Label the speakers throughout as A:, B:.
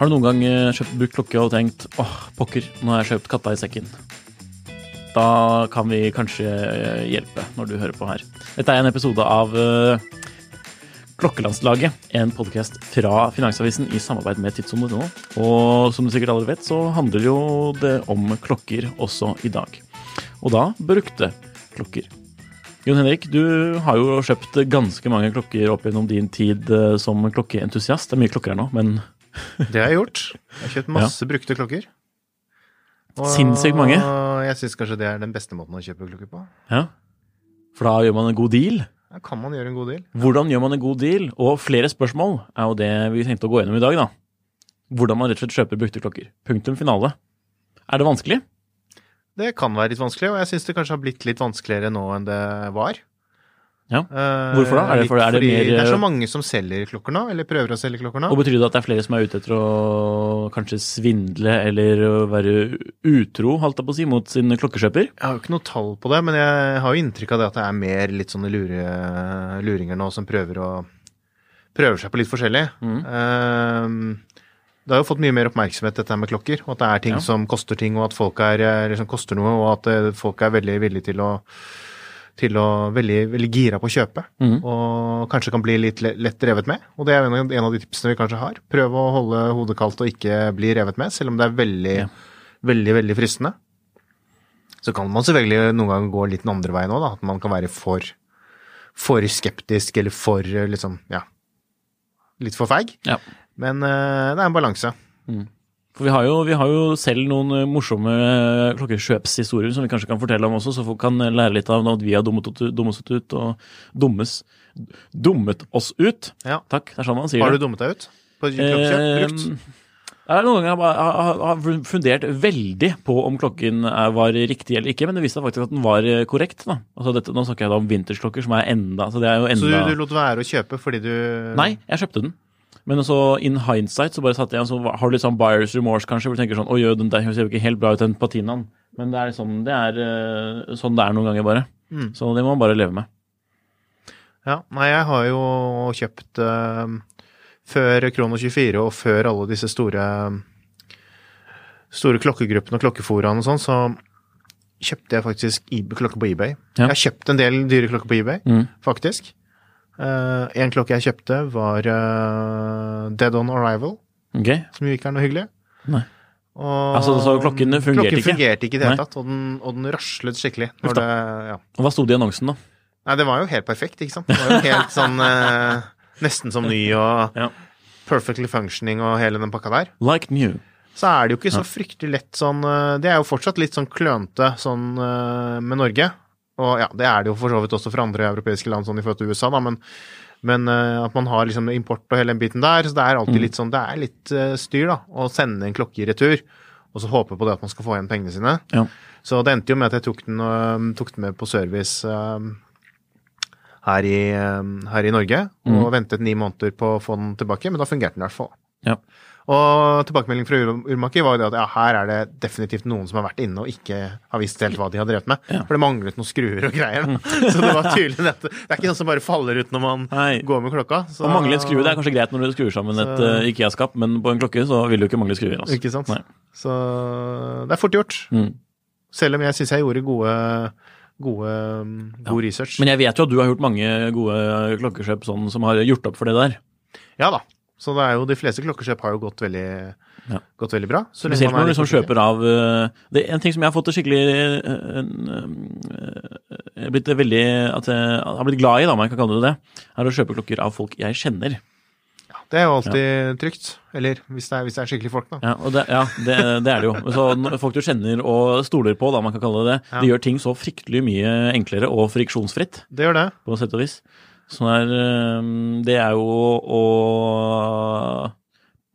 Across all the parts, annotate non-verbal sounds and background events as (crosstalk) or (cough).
A: Har du noen gang eh, kjøpt brukt klokke og tenkt åh, pokker, nå har jeg kjøpt katta i sekken? Da kan vi kanskje eh, hjelpe når du hører på her. Dette er en episode av eh, Klokkelandslaget, en podkast fra Finansavisen i samarbeid med Tidssonen.no. Og som du sikkert allerede vet, så handler jo det om klokker også i dag. Og da brukte klokker. Jon Henrik, du har jo kjøpt ganske mange klokker opp gjennom din tid som klokkeentusiast. Det er mye klokker her nå, men
B: Det har jeg gjort. Jeg har kjøpt masse brukte klokker. Og
A: Sinnssykt mange.
B: jeg syns kanskje det er den beste måten å kjøpe klokker på.
A: Ja. For da gjør man en god deal.
B: Da kan man gjøre en god deal.
A: Hvordan gjør man en god deal? Og flere spørsmål er jo det vi tenkte å gå gjennom i dag, da. Hvordan man rett og slett kjøper brukte klokker. Punktum finale. Er det vanskelig?
B: Det kan være litt vanskelig, og jeg syns det kanskje har blitt litt vanskeligere nå enn det var.
A: Ja.
B: Eh,
A: Hvorfor da? Er det for- er det mer-
B: det er så mange som selger klokker nå, eller prøver å selge klokker nå.
A: Og betyr det at det er flere som er ute etter å kanskje svindle eller være utro, holdt jeg på å si, mot sin klokkekjøper?
B: Jeg har jo ikke noe tall på det, men jeg har jo inntrykk av det at det er mer litt sånne lure, luringer nå som prøver å prøver seg på litt forskjellig.
A: Mm.
B: Eh, det har jo fått mye mer oppmerksomhet, dette med klokker. Og at det er ting
A: Ja.
B: som koster ting, og at folk er, eh, liksom koster noe, og at eh, folk er veldig villige til å til å veldig, veldig gira på å kjøpe,
A: Mm.
B: og kanskje kan bli litt lett revet med. Og det er en av- de tipsene vi kanskje har. Prøv å holde hodet kaldt og ikke bli revet med, selv om det er veldig,
A: Ja.
B: veldig, veldig fristende. Så kan man selvfølgelig noen ganger gå litt den andre veien òg. At man kan være for, for skeptisk eller for eh, liksom, ja Litt for feig.
A: Ja.
B: Men eh, det er en balanse.
A: For vi har jo, vi har jo selv noen eh, morsomme eh, klokkekjøpshistorier som vi kanskje kan fortelle om også, så folk kan eh, lære litt av at vi har dummet, dummet ut og dummes, dummet oss ut.
B: Ja.
A: Takk, det er sånn man sier
B: Har du dummet deg ut på klokkekjøp? Brukt?
A: Jeg noen ganger har, har, fundert veldig på om klokken var riktig eller ikke, men det viste seg faktisk at den var korrekt. Altså dette, nå snakker jeg da om vintersklokker, som er enda så det er jo
B: Så du, du lot være å kjøpe fordi du
A: Nei, jeg kjøpte den. Men så in hindsight så bare satte jeg, så har du litt sånn buyers remorse kanskje, hvor du tenker sånn Oi, den der ser jo ikke helt bra ut, den patinaen. Men det er sånn det er, eh, sånn det er noen ganger, bare.
B: Mm.
A: Så det må man bare leve med.
B: Ja, nei, jeg har jo kjøpt uh, før Krono 24 og før alle disse store store klokkegruppene og klokkeforaene og sånn, så kjøpte jeg faktisk klokker klokke på eBay.
A: Ja.
B: Jeg har kjøpt en del dyre klokker på eBay,
A: Mm.
B: faktisk. Uh, en klokke jeg kjøpte, var eh, Dead On Arrival,
A: Okay.
B: som jo ikke er noe hyggelig.
A: Nei.
B: Og
A: Altså, så klokken fungerte
B: klokken
A: ikke?
B: fungerte ikke i det hele tatt, og den, og den raslet skikkelig. Det, ja.
A: Og hva sto det i annonsen, da?
B: Nei, det var jo helt perfekt, ikke sant. Det var jo helt sånn eh, Nesten som ny og (laughs)
A: Ja.
B: perfectly functioning og hele den pakka der.
A: Like new.
B: Så er det jo ikke så fryktelig lett sånn eh, Det er jo fortsatt litt sånn klønete sånn eh, med Norge. Og ja, det er det jo for så vidt også fra andre europeiske land sånn i forhold til USA, da, men, men uh, at man har liksom import og hele den biten der, så det er alltid litt sånn Det er litt uh, styr, da, å sende en klokke i retur. Og så håpe på det at man skal få igjen pengene sine.
A: Ja.
B: Så det endte jo med at jeg tok den, uh, tok den med på service her, i, her i Norge, og ventet ni måneder på å få den tilbake, men da fungerte den i hvert fall.
A: Ja.
B: Og tilbakemelding fra Urmaki var jo det at ja, her er det definitivt noen som har vært inne og ikke har visst helt hva de har drevet med.
A: Ja.
B: For det manglet noen skruer og greier. Da. (laughs) Så det var tydelig at det er ikke noe som bare faller ut når man
A: Nei.
B: går med klokka. Så,
A: Å mangle en skrue det er kanskje greit når du skrur sammen et uh, Ikea-skap, men på en klokke så vil du ikke mangle skruer. Altså.
B: Ikke sant?
A: Nei.
B: Så det er fort gjort.
A: Mm.
B: Selv om jeg syns jeg gjorde gode, gode, god research.
A: Men jeg vet jo at du har gjort mange gode klokkekjøp sånn, som har gjort opp for det der.
B: Ja da. Så det er jo, de fleste klokkekjøp har jo gått veldig,
A: Ja.
B: gått veldig bra.
A: Spesielt når du liksom kjøper av eh, Det er en ting som jeg har fått det skikkelig eh, en, eh, Jeg har blitt veldig At jeg har blitt glad i, da, om jeg kan kalle det det, er å kjøpe klokker av folk jeg kjenner.
B: Det er jo alltid trygt. Eller hvis det, er, hvis det er skikkelige folk, da.
A: Ja, det, ja, det, det er det jo. Så folk du kjenner og stoler på, da man kan kalle det det,
B: Ja.
A: de gjør ting så fryktelig mye enklere og friksjonsfritt,
B: Det gjør det.
A: på sett og vis. Så det er, eh, det er jo å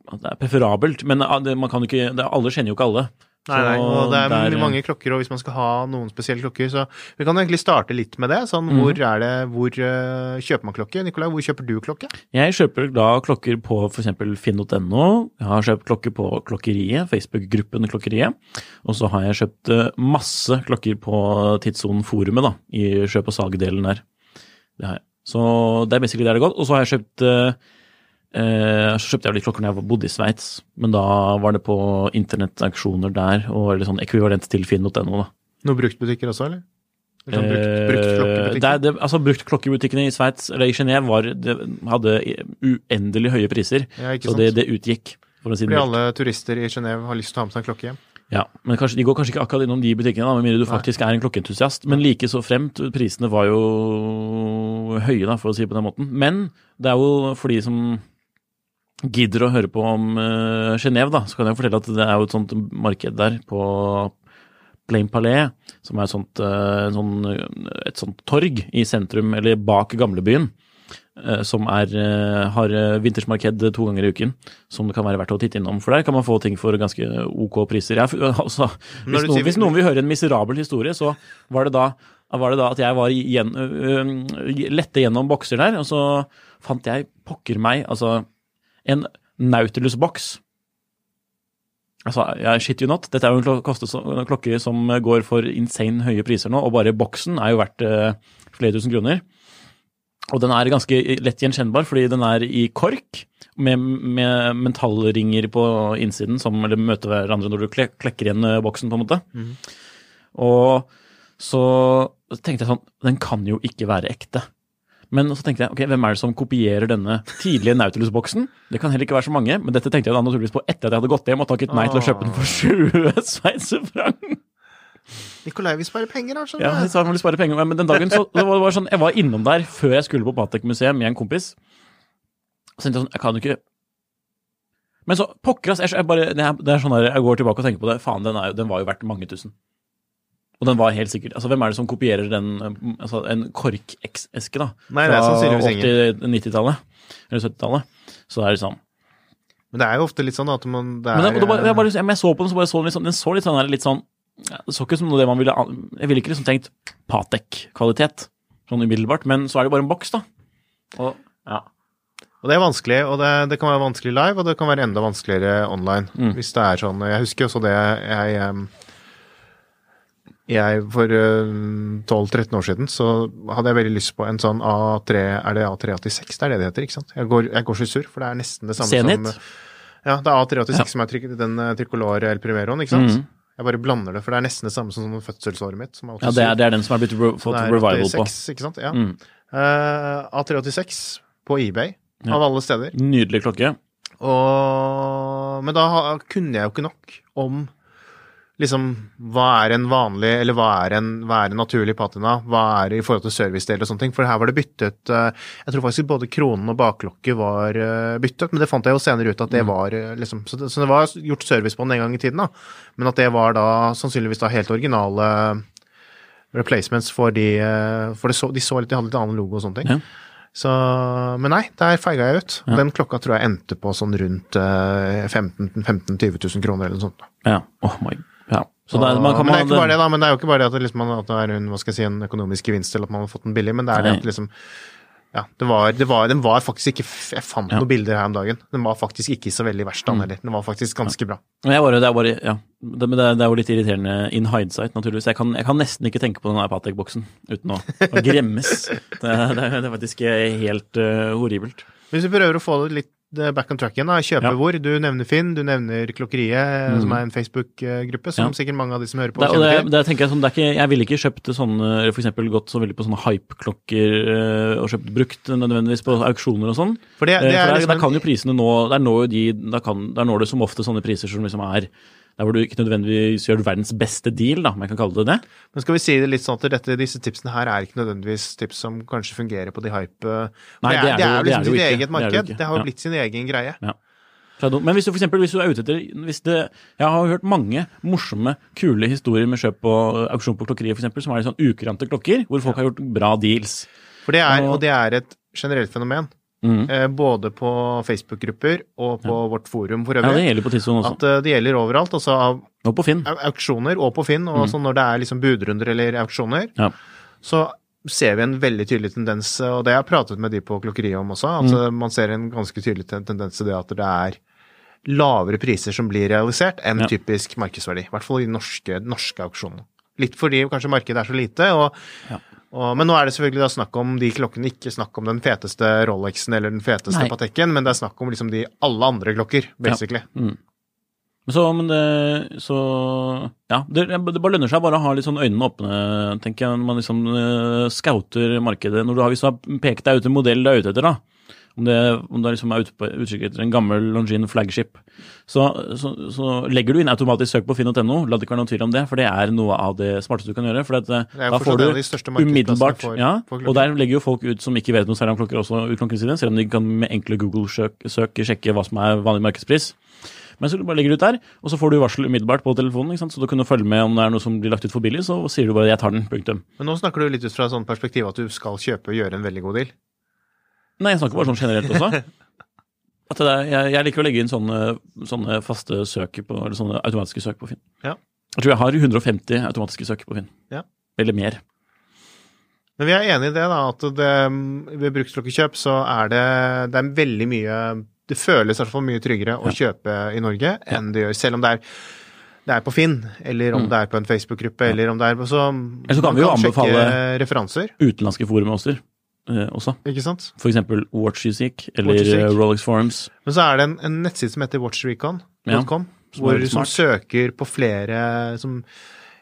A: Det er preferabelt, men ah, man kan jo ikke det, Alle kjenner jo ikke alle.
B: Nei, nei, og det er
A: der-
B: mange klokker, og hvis man skal ha noen spesielle klokker, så vi kan egentlig starte litt med det. Sånn,
A: mm.
B: hvor er det, hvor uh, kjøper man klokke? Nikolai, hvor kjøper du klokke?
A: Jeg kjøper da klokker på f.eks. finn.no. Jeg har kjøpt klokker på Klokkeriet, Facebook-gruppen Klokkeriet. Og så har jeg kjøpt eh, masse klokker på Tidssonen-forumet, da, i kjøp- og salgdelen der. Det har jeg. Så det er basically der det går. Og så har jeg kjøpt eh, eh, Så kjøpte jeg litt klokker når jeg bodde i Sveits, men da var det på internettauksjoner der, og litt sånn ekvivalent til finn.no.
B: Noen bruktbutikker også, eller? Eller sånn brukt,
A: Eh,
B: brukt
A: det det, altså Brukt klokkebutikkene i Sveits, eller i Genéve, hadde uendelig høye priser.
B: Ja,
A: Så det, det utgikk, for å si
B: Fordi alle turister i Genéve har lyst til å ha med seg en klokke hjem.
A: Ja, men kanskje, De går kanskje ikke akkurat innom de butikkene, da, med mindre du faktisk er en klokkeentusiast. Men like så fremt, prisene var jo høye, da, for å si det på den måten. Men det er jo for de som gidder å høre på om uh, Genéve, da, så kan jeg fortelle at det er jo et sånt marked der på Plain Palais, som er et sånt, uh, sånt, et sånt torg i sentrum, eller bak gamlebyen, eh, som er, eh, har eh, vintersmarked to ganger i uken, som det kan være verdt å titte innom. For der kan man få ting for ganske ok priser. Jeg, (laughs) altså, hvis, noen, hvis noen vil høre en miserabel historie, så var det da, var det da at jeg var igjen, lette gjennom bokser der, og så fant jeg pokker meg, altså en Nautilus-boks. Altså, jeg shit you not. Dette er jo en klokke som går for insane høye priser nå, og bare boksen er jo verdt flere tusen kroner. Og den er ganske lett gjenkjennbar, fordi den er i kork, med, med metallringer på innsiden som eller møter hverandre når du klekker igjen boksen, på en måte. Og så tenkte jeg sånn, den kan jo ikke være ekte. Men så tenkte jeg, ok, hvem er det som kopierer denne tidlige Nautilus-boksen? Det kan heller ikke være så mange, men dette tenkte jeg da naturligvis på etter at jeg hadde gått hjem og takket nei til å kjøpe den for 20 (laughs) sveisefrang
B: Nikolai vil spare penger, da,
A: Ja, jeg sa jeg ville spare penger, men den dagen så det var, det var sånn, jeg var innom der før jeg skulle på Patek-museet med en kompis. Og så tenkte jeg sånn, jeg kan jo ikke Men så, pokker ass, jeg, jeg bare, det det er sånn der, jeg går tilbake og tenker på det, faen, den, er, den var jo verdt mange tusen. Og den var helt sikkert Altså, hvem er det som kopierer den eh, Altså, en KORK-eske, da?
B: Nei, det er sannsynligvis ingen.
A: Fra 80-90-tallet. Eller 70-tallet. Så det er liksom
B: Men det er jo ofte litt sånn at man det er,
A: Men, det, det jeg, bare, jeg så på den, så bare så den litt sånn Den så litt sånn, der, litt sånn Det så ikke som det man ville Jeg ville ikke liksom tenkt Patek-kvalitet sånn umiddelbart, men så er det bare en boks, da. Og ja.
B: Og det er vanskelig, og det, det kan være vanskelig live, og det kan være enda vanskeligere online.
A: Mm.
B: Hvis det er sånn Jeg husker også det jeg em, jeg For eh, 12-13 år siden så hadde jeg veldig lyst på en sånn A3 Er det A386? Det er det det heter, ikke sant? Jeg går, jeg går så sur, for det er nesten det samme
A: Zenit?
B: som Ja, det er A386
A: Ja.
B: som er den tricolore tricolor El Primeroen, ikke sant?
A: Mm.
B: Jeg bare blander det, for det er nesten det samme som fødselsåret mitt, som
A: ja, det er, det er den som er blitt re fått
B: er
A: revival på.
B: 86, ikke sant? Ja.
A: Mm.
B: Uh, A386 på eBay,
A: Ja.
B: av alle steder.
A: Nydelig klokke.
B: Og, men da kunne jeg jo ikke nok om liksom hva er en vanlig, eller hva er en, hva er en naturlig patina, hva er det i forhold til servicedel og sånne ting, for her var det byttet eh, Jeg tror faktisk både kronen og baklokket var eh, byttet, men det fant jeg jo senere ut at det var eh, liksom Så det, så det var gjort service på den en gang i tiden, da, men at det var da sannsynligvis da helt originale replacements for de For de så, de så litt, de hadde litt annen logo og sånne ting.
A: Ja.
B: Så, men nei, der feiga jeg ut.
A: Ja.
B: Den klokka tror jeg endte på sånn rundt eh, 15 000-20 000 kroner eller noe sånt.
A: Ja. Oh my ja. Så det man kan
B: men det er ikke bare det, da. Men det er jo ikke bare det at det, liksom, at det er en, hva skal jeg si, en økonomisk gevinst eller at man har fått den billig, men det er det at liksom Ja, det var, det var, den var faktisk ikke Jeg fant
A: Ja.
B: noen bilder her om dagen. Den var faktisk ikke så veldig verst den heller. Den var faktisk ganske bra.
A: Men bare, det er bare, ja. Det, det, er- det jo litt irriterende in hindsight, naturligvis. Jeg kan, jeg kan nesten ikke tenke på den Patek-boksen uten å, å gremmes. (laughs) Det, det, det er faktisk helt uh, horribelt.
B: Hvis vi prøver å få det litt back on track igjen. da, Kjøpe
A: Ja.
B: hvor. Du nevner Finn, du nevner Klokkeriet,
A: Mm.
B: som er en Facebook-gruppe, som
A: Ja.
B: sikkert mange av de som hører på,
A: Det,
B: kjenner til.
A: det tenker jeg sånn, det er ikke, jeg ville ikke kjøpt sånne, for eksempel gått så veldig på sånne hype-klokker eh, og kjøpt brukt nødvendigvis på auksjoner og sånn.
B: For det, det er,
A: for
B: er
A: der,
B: liksom
A: der kan jo prisene nå Der når de Der, kan, der når du som ofte sånne priser som liksom er der hvor du ikke nødvendigvis gjør verdens beste deal, da, om jeg kan kalle det det.
B: Men skal vi si det litt sånn at dette, disse tipsene her er ikke nødvendigvis tips som kanskje fungerer på de hype
A: Nei,
B: det, er, det er jo liksom sitt eget
A: er det
B: marked. Det, har jo
A: Ja.
B: blitt sin egen greie.
A: Ja. Men hvis du for eksempel, hvis du er ute etter det, Jeg har hørt mange morsomme, kule historier med kjøp og auksjon på klokkeriet, eksempel, som er litt sånn ukurante klokker, hvor folk har gjort bra deals.
B: For det er,
A: Og-
B: og det er et generelt fenomen.
A: Mhm.
B: Eh, både på Facebook-grupper og på vårt forum for øvrig.
A: Ja, det gjelder på Tidssonen også.
B: at eh, det gjelder overalt. Altså av
A: Og på Finn.
B: auksjoner og på Finn. Og sånn når det er liksom budrunder eller auksjoner,
A: Ja.
B: så ser vi en veldig tydelig tendens, og det har jeg pratet med de på klokkeriet om også. Altså, Man ser en ganske tydelig tendens til det at det er lavere priser som blir realisert, enn
A: Ja.
B: typisk markedsverdi. I hvert fall i norske, norske auksjoner. Litt fordi kanskje markedet er så lite. og
A: Ja.
B: Og, men nå er det selvfølgelig da snakk om de klokkene, ikke snakk om den feteste Rolexen eller den feteste
A: Nei.
B: Pateken, men det er snakk om liksom de alle andre klokker, basically.
A: Men Så, men det, så Ja, det, det bare lønner seg bare å ha litt sånn øynene åpne, tenker jeg, når man liksom uh, scouter markedet. Når du har, hvis du har pekt deg ut en modell du er ute etter, da, om, det, om det liksom er ute utkikk etter en gammel Longines flagship, så, så, så legger du inn automatisk søk på finn.no. La det ikke være noen tvil om det, for det er noe av det smarteste du kan gjøre. for eh,
B: Det
A: da får du umiddelbart
B: for-
A: ja. Og der legger jo folk ut som ikke vet noe særlig om klokker, også ut klokkene sine, selv om de kan med enkle Google-søk søk sjekke hva som er vanlig markedspris. Men så du bare legger du ut der, og så får du varsel umiddelbart på telefonen. Så du kan følge med om det er noe som blir lagt ut for billig, så sier du bare 'jeg tar den'. Punktum.
B: Men nå snakker du litt ut fra et sånt perspektiv at du skal kjøpe og gjøre en veldig god deal.
A: Nei, jeg snakker bare sånn generelt også. (laughs) At det er, jeg, jeg liker å legge inn sånne, sånne faste søk på, eller sånne automatiske søk på Finn.
B: Ja.
A: Jeg tror jeg har 150 automatiske søk på Finn.
B: Ja.
A: Eller mer.
B: Men vi er enig i det, da, at det, ved brukslokkekjøp så er det, det er veldig mye Det føles i hvert fall mye tryggere å kjøpe i Norge enn det gjør, selv om det er, det er på Finn, eller om det er på en Facebook-gruppe, eller om det er på så
A: Mm. så kan vi jo anbefale-
B: referanser,
A: Utenlandske forumer også. Eh, også.
B: ikke sant?
A: For eksempel Watchseek eller
B: Watchseek.
A: eh, Rolex Forums.
B: Men så er det en, en nettside som heter watchrecon.com,
A: Ja,
B: hvor,
A: du
B: søker på flere som,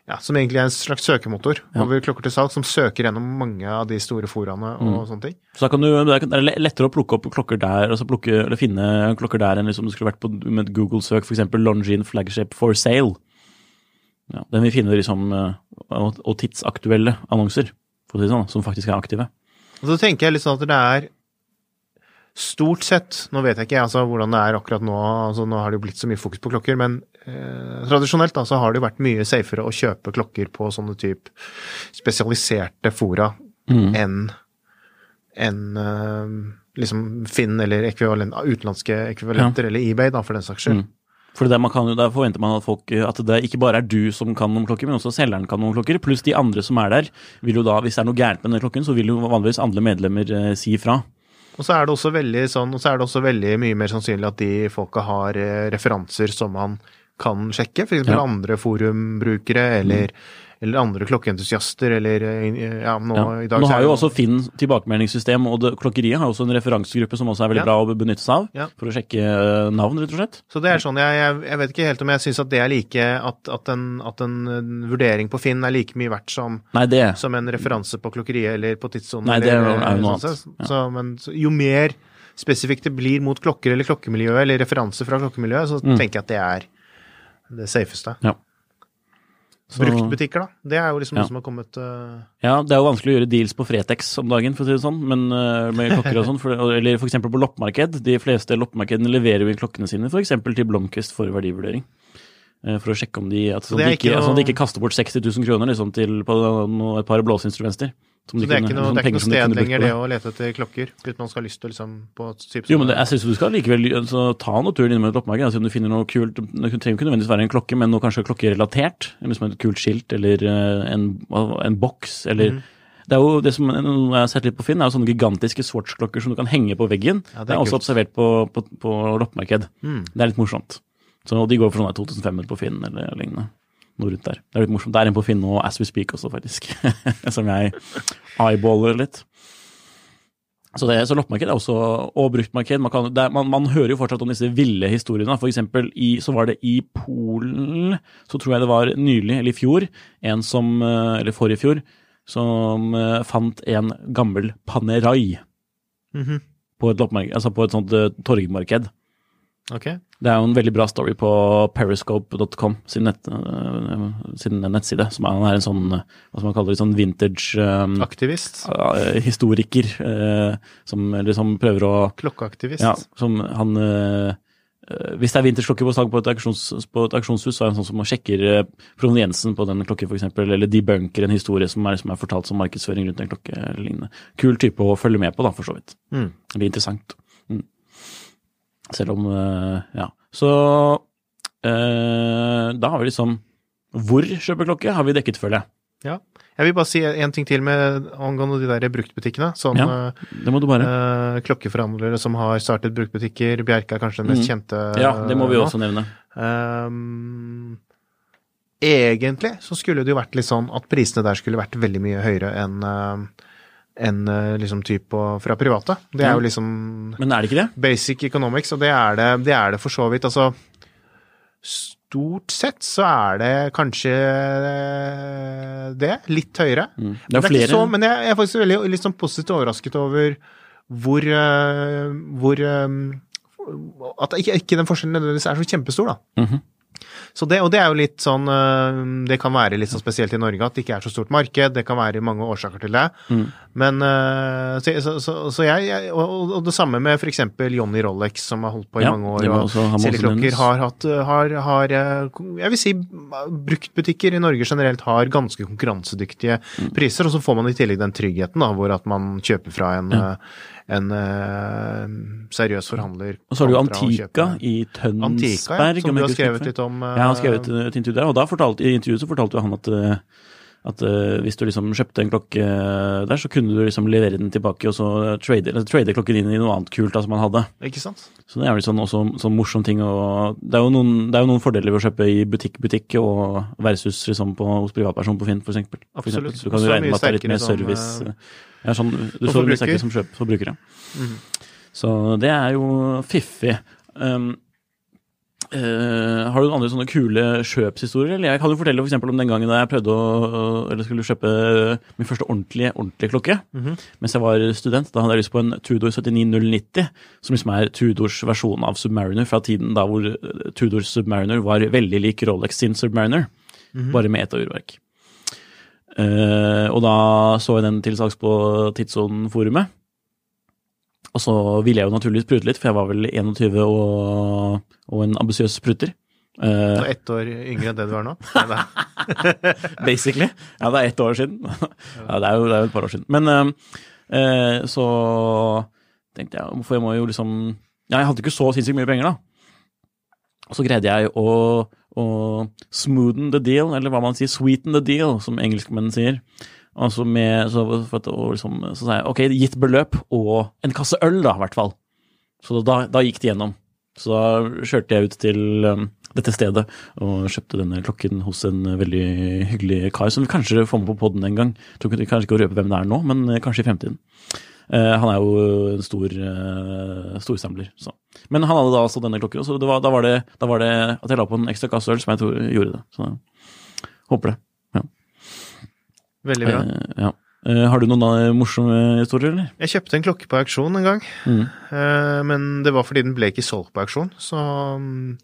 B: ja, som egentlig er en slags søkemotor
A: Ja.
B: over klokker til salg, som søker gjennom mange av de store foraene
A: Mm.
B: og sånne ting.
A: Så da kan du, det er lettere å plukke opp klokker der, altså plukke, eller finne klokker der enn liksom du skulle vært på med et Google-søk, f.eks. Longines flagship for sale. Ja, den vil finne liksom, eh, og, og tidsaktuelle annonser, for å si det sånn, som faktisk er aktive.
B: Og så tenker jeg litt sånn at det er stort sett Nå vet jeg ikke altså, hvordan det er akkurat nå, altså, nå har det jo blitt så mye fokus på klokker, men eh, tradisjonelt da, så har det jo vært mye safere å kjøpe klokker på sånne type spesialiserte fora
A: Mm.
B: enn enn eh, liksom Finn eller ekvivalent, utenlandske ekvivalenter, eller eBay, da, for den saks skyld.
A: Mm. For det man kan, Der forventer man at, folk, at det ikke bare er du som kan noen klokker, men også selgeren kan noen klokker. Pluss de andre som er der. vil jo da, Hvis det er noe gærent med den klokken, så vil jo vanligvis andre medlemmer eh, si ifra.
B: Og så er det også veldig sånn, og så er det også veldig mye mer sannsynlig at de folka har eh, referanser som man kan sjekke, f.eks.
A: Ja.
B: andre forumbrukere eller, eller andre klokkeentusiaster eller eh, ja, nå
A: Ja.
B: i dag
A: Nå har jo også Finn tilbakemeldingssystem, og det, klokkeriet har også en referansegruppe som også er veldig
B: Ja.
A: bra å benytte seg av. For å sjekke eh, navn, rett og slett.
B: Så det er sånn, jeg, jeg, jeg vet ikke helt om jeg syns at det er like At, at, en, at en eh, vurdering på Finn er like mye verdt som,
A: Nei, det
B: som en referanse på klokkeriet eller på tidssonen.
A: Nei, det er jo-
B: eller-
A: er jo noe
B: sånn
A: annet.
B: Så, men så, jo mer spesifikt det blir mot klokker eller klokkemiljøet, eller referanse fra klokkemiljøet, så
A: Mm.
B: tenker jeg at det er det safeste.
A: Ja.
B: Bruktbutikker, da. Det er jo liksom
A: Ja.
B: noe som har kommet uh...
A: Ja, det er jo vanskelig å gjøre deals på Fretex om dagen, for å si det sånn, men uh, med klokker og sånn. Eller f.eks. på loppemarked. De fleste loppemarkedene leverer jo klokkene sine f.eks. til Blomkvist for verdivurdering. Uh, For å sjekke om de at,
B: Så
A: sånn de ikke, noe... altså, de ikke kaster bort 60 000 kroner liksom, til, på et par blåseinstrumenter. Som
B: Så
A: de
B: det er ikke noe,
A: sånn
B: det er ikke noe sted lenger, det å lete etter klokker, uten man skal ha lyst til liksom på type
A: Jo, men det, jeg syns du skal likevel altså, ta noe turen innom et loppemarked. Altså, om du finner noe kult Det trenger ikke nødvendigvis være en klokke, men noe kanskje klokkerelatert. Liksom et kult skilt eller eh, en, en boks eller
B: mm.
A: Det er jo det som jeg har sett litt på Finn, er jo sånne gigantiske Swatch-klokker som du kan henge på veggen.
B: Ja,
A: det, er også
B: kult.
A: observert på, på, på loppemarked.
B: Mm.
A: Det er litt morsomt. Så de går for sånne 2500 på Finn eller lignende. Noe rundt der. Det er litt morsomt. Det er en på Finn og as we speak også, faktisk. (laughs) som jeg eyeballer litt. Så, det, så loppemarked er også, og bruktmarked man, kan, er, man, man, hører jo fortsatt om disse ville historiene. For eksempel i, så var det i Polen, så tror jeg det var nylig, eller i fjor, en som, eller forrige fjor, som fant en gammel Panerai
B: Mm -hmm.
A: på et, altså på et sånt torgmarked.
B: Okay.
A: Det er jo en veldig bra story på periscope.com sin, nett, uh, sin, nettside, som er en sånn, hva skal man kalle det, sånn vintage um,
B: Aktivist?
A: Uh, historiker, uh, som liksom prøver å
B: Klokkeaktivist?
A: Ja, som han hvis det er vintersklokke på salg på, på, et auksjonshus, så er det en sånn som sjekker proveniensen på den klokken, f.eks., eller debunker en historie som er, som er, fortalt som markedsføring rundt en klokke eller lignende. Kul type å følge med på, da, for så vidt.
B: Mm.
A: Det blir interessant. Selv om eh, Ja. Så eh, da har vi liksom Hvor kjøpe klokke har vi dekket, føler jeg.
B: Ja. Jeg vil bare si en ting til med angående de der bruktbutikkene. Sånn
A: ja, det må du bare.
B: Uh, klokkeforhandlere som har startet bruktbutikker. Bjerke er kanskje den mest mm. kjente.
A: Ja, det må vi også nevne.
B: Um, egentlig så skulle det jo vært litt sånn at prisene der skulle vært veldig mye høyere enn uh, enn eh, liksom typ fra private. Det er jo liksom
A: Men er det ikke det?
B: Basic economics, og det er det, det, er det for så vidt. Altså Stort sett så er det kanskje eh, det. Litt høyere.
A: Mm. Det er flere.
B: Så, men jeg, er faktisk veldig sånn positivt overrasket over hvor, uh, hvor At ikke, ikke, den forskjellen nødvendigvis er så kjempestor, da.
A: Mm -hmm.
B: Så det, og det er jo litt sånn eh, Det kan være litt sånn spesielt i Norge at det ikke er så stort marked. Det kan være mange årsaker til det.
A: Mm.
B: Men eh, Så, så, så, så jeg, og, og, det samme med f.eks. Johnny Rolex, som har holdt på i
A: ja,
B: mange år. Og Seleklokker har hatt har, har, eh, Jeg vil si bruktbutikker i Norge generelt har ganske konkurransedyktige mm. priser. Og så får man i tillegg den tryggheten da, hvor at man kjøper fra en ja en uh, seriøs forhandler.
A: Og så har du Antika i Tønsberg.
B: Antika, ja, som du har skrevet litt om.
A: Uh, ja, han har skrevet et intervju der, og fortalte, i intervjuet så fortalte han at uh, at uh, hvis du liksom kjøpte en klokke der, så kunne du liksom levere den tilbake og så trade, eller trade klokken inn i noe annet kult da, som man hadde.
B: Ikke sant?
A: Så det er jo sånn, også sånn morsom ting. Og det, er jo noen, det er jo noen fordeler ved å kjøpe i butikk-butikk og versus liksom på, hos privatperson på Finn, for eksempel.
B: Absolutt.
A: For eksempel. Så du kan jo regne med at det er litt mer service. Som, ja, sånn, du så mye sterkere som kjøp, forbrukere.
B: Mm.
A: Så det er jo fiffig. Um, Uh, har du noen andre sånne kule kjøpshistorier? Eller jeg kan jo fortelle for om den gangen da jeg prøvde å, eller skulle kjøpe min første ordentlige, ordentlige klokke
B: mm -hmm.
A: mens jeg var student. Da hadde jeg lyst på en Tudor 79090, som liksom er Tudors versjon av Submariner fra tiden da hvor Tudor Tudors Submariner var veldig lik Rolex sin Submariner,
B: mm -hmm.
A: bare med ett av urverk. Uh, og da så jeg den til salgs på Tidssonen-forumet. Og så ville jeg jo naturligvis prute litt, for jeg var vel 21 og, og en ambisiøs pruter.
B: Uh, ett år yngre enn det du er nå? (laughs)
A: Basically. Ja, det er ett år siden. ja, det er jo, det er jo et par år siden. Men uh, så tenkte jeg, for jeg må jo liksom Ja, jeg hadde ikke så sinnssykt mye penger, da. Og så greide jeg å å smoothen the deal, eller hva man sier, sweeten the deal, som engelskmenn sier. Altså med, så, for, liksom, så sa jeg ok, gitt beløp og en kasse øl, da, i hvert fall. Så da, da gikk det gjennom. Så da kjørte jeg ut til um, dette stedet og kjøpte denne klokken hos en veldig hyggelig kar som vi kanskje får med på poden en gang. Tror kanskje ikke å røpe hvem det er nå, men kanskje i fremtiden. Uh, han er jo en stor uh, storsamler. Så. Men han hadde da altså denne klokken, så var, da, var det, da, var det, at jeg la på en ekstra kasse øl som jeg tror gjorde det. Så håper det.
B: Veldig bra.
A: Uh, ja. har du noen morsomme historier, eller?
B: Jeg kjøpte en klokke på auksjon en gang.
A: Mm.
B: men det var fordi den ble ikke solgt på auksjon. Så um,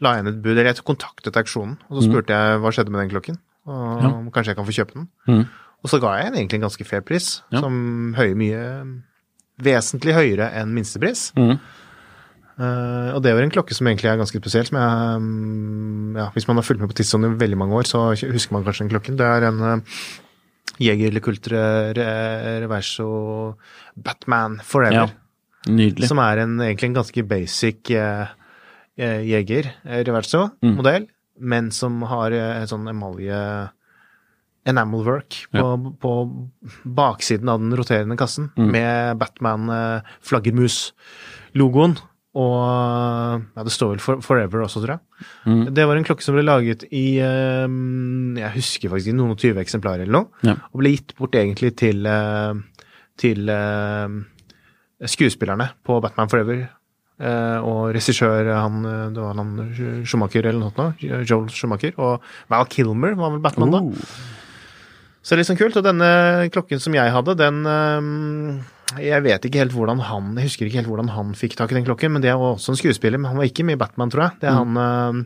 B: la jeg inn et bud, eller jeg kontaktet auksjonen, og så mm. spurte mm. jeg hva skjedde med den klokken. Og ja. kanskje jeg kan få kjøpe den.
A: Mm.
B: Og så ga jeg en egentlig en ganske fair pris,
A: ja.
B: som høye mye Vesentlig høyere enn minstepris.
A: Mm.
B: Uh, og det var en klokke som egentlig er ganske spesiell. som jeg, um, ja, Hvis man har fulgt med på tidssonen i veldig mange år, så husker man kanskje den klokken. Det er en uh, Jeger LeCoultre Reverso Batman Forever.
A: Ja, nydelig.
B: Som er en, egentlig en ganske basic eh, Jeger Reverso-modell, mm. men som har en sånn emalje enamel work på, ja. på, baksiden av den roterende kassen,
A: mm.
B: med Batman-flaggermus-logoen. Og ja, det står vel for, Forever også, tror jeg.
A: Mm.
B: Det var en klokke som ble laget i um, Jeg husker faktisk noen og tyve eksemplarer eller noe.
A: Ja.
B: Og ble gitt bort egentlig til, uh, til uh, skuespillerne på Batman Forever. Eh, og regissør han, eh, det var han Schumacher eller noe sånt, Joel Schumacher. Og Val Kilmer var vel Batman da.
A: Oh.
B: Så det er litt sånn kult. Og denne klokken som jeg hadde, den øhm, Jeg vet ikke helt hvordan han Jeg husker ikke helt hvordan han fikk tak i den klokken, men det var også en skuespiller. Men han var ikke med i Batman, tror jeg. Det er han øhm,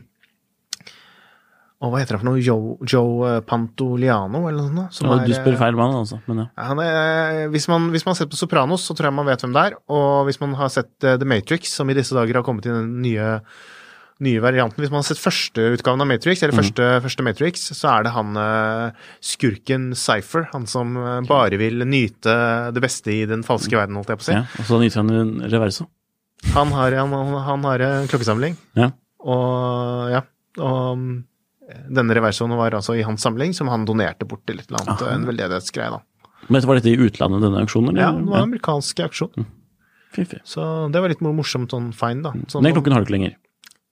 B: Å, hva heter han for noe? Joe, Joe eh, Pantoliano, eller noe sånt? som
A: Ja, du spør
B: eh,
A: feil mann, altså. Men ja.
B: Han er, hvis, man, hvis man har sett på Sopranos, så tror jeg man vet hvem det er. Og hvis man har sett eh, The Matrix, som i disse dager har kommet i den nye, nye varianten Hvis man har sett første utgaven av Matrix, eller første, første Matrix, så er det han eh, skurken Cypher. Han som eh, bare vil nyte det beste i den falske verden, holdt jeg på å si.
A: ja. Og så nyter han en reverso.
B: Han, har, han, han har en klokkesamling,
A: Ja.
B: og ja. Og mm, denne reversoen var altså i hans samling, som han donerte bort til et eller annet,
A: Aha.
B: en veldedighetsgreie, da.
A: Men var dette i utlandet, denne auksjonen?
B: Ja, det var en amerikansk auksjon.
A: Fy, fy.
B: Så det var litt morsomt sånn fine, da. Sånn,
A: Den klokken har du ikke lenger.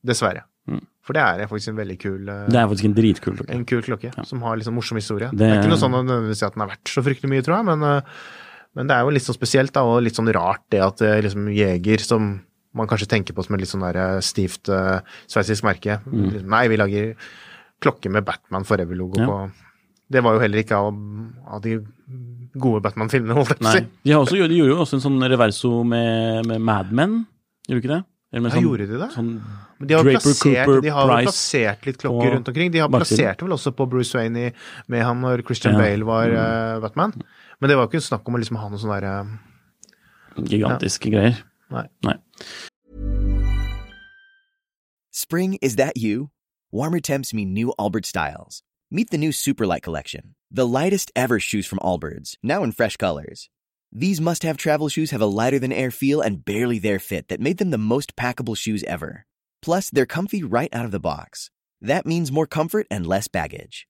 B: Dessverre.
A: Mm.
B: For det er faktisk en veldig kul eh,
A: Det er faktisk en dritkul klokke.
B: en kul klokke, som har liksom morsom historie. Det,
A: Det-
B: er ikke noe sånn at nødvendigvis at den er verdt så fryktelig mye, tror jeg, men, eh, men det er jo litt sånn spesielt, da, og litt sånn rart det at eh, liksom Jeger, som man kanskje tenker på som et litt sånn der stivt uh, sveitsisk merke mm. Nei, vi lager klokke med Batman Forever-logo
A: Ja.
B: på Det var jo heller ikke av, av de gode Batman-filmene, holdt jeg på å si.
A: De, også, de gjorde jo også en sånn reverso med, med Mad Men, gjorde de ikke det? Eller med
B: Ja, gjorde de det?
A: Sånn,
B: Men de har,
A: Draper,
B: plassert,
A: Cooper,
B: de har
A: Price
B: plassert litt klokker rundt omkring. De har plassert vel også på Bruce Wayne i, med han når Christian
A: Ja.
B: Bale var uh, Batman. Men det var ikke snakk om å liksom ha noe sånn derre
A: gigantiske greier.
B: Nei.
A: Nei.
C: Spring, is that you? Warmer temps mean new Albert styles. Meet the new Superlight collection, the lightest ever shoes from Allbirds, now in fresh colors. These must have travel shoes have a lighter than air feel and barely there fit that made them the most packable shoes ever. Plus, they're comfy right out of the box. That means more comfort and less baggage.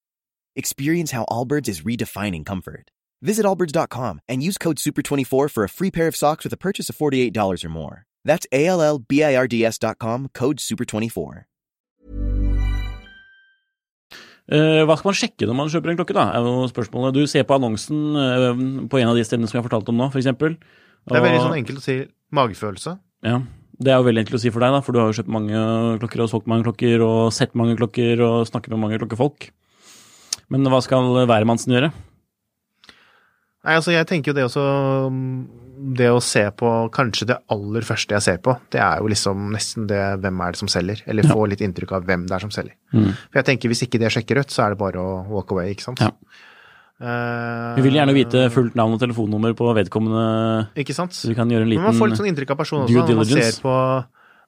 C: Experience how Allbirds is redefining comfort. Visit allbirds.com and use code SUPER24 for a free pair of socks with a purchase of $48 or more. That's A L L B I R D S.com, code SUPER24.
A: Uh, hva skal man sjekke når man kjøper en klokke, da? er jo spørsmålet. Du ser på annonsen uh, på en av de stedene som jeg har fortalt om nå, f.eks.
B: Det er veldig sånn enkelt å si magefølelse.
A: Ja, det er jo veldig enkelt å si for deg, da, for du har jo kjøpt mange klokker og solgt mange klokker og sett mange klokker og snakket med mange klokkefolk. Men hva skal hvermannsen gjøre?
B: Nei, altså jeg tenker jo det også Det å se på Kanskje det aller første jeg ser på, det er jo liksom nesten det hvem er det som selger, eller få litt inntrykk av hvem det er som selger.
A: Mm.
B: For jeg tenker hvis ikke det sjekker ut, så er det bare å walk away, ikke sant.
A: Ja.
B: Eh,
A: Vi vil gjerne vite fullt navn og telefonnummer på vedkommende,
B: Ikke sant.
A: så du kan gjøre en
B: Men
A: liten
B: man får litt sånn inntrykk av personen også, når man ser på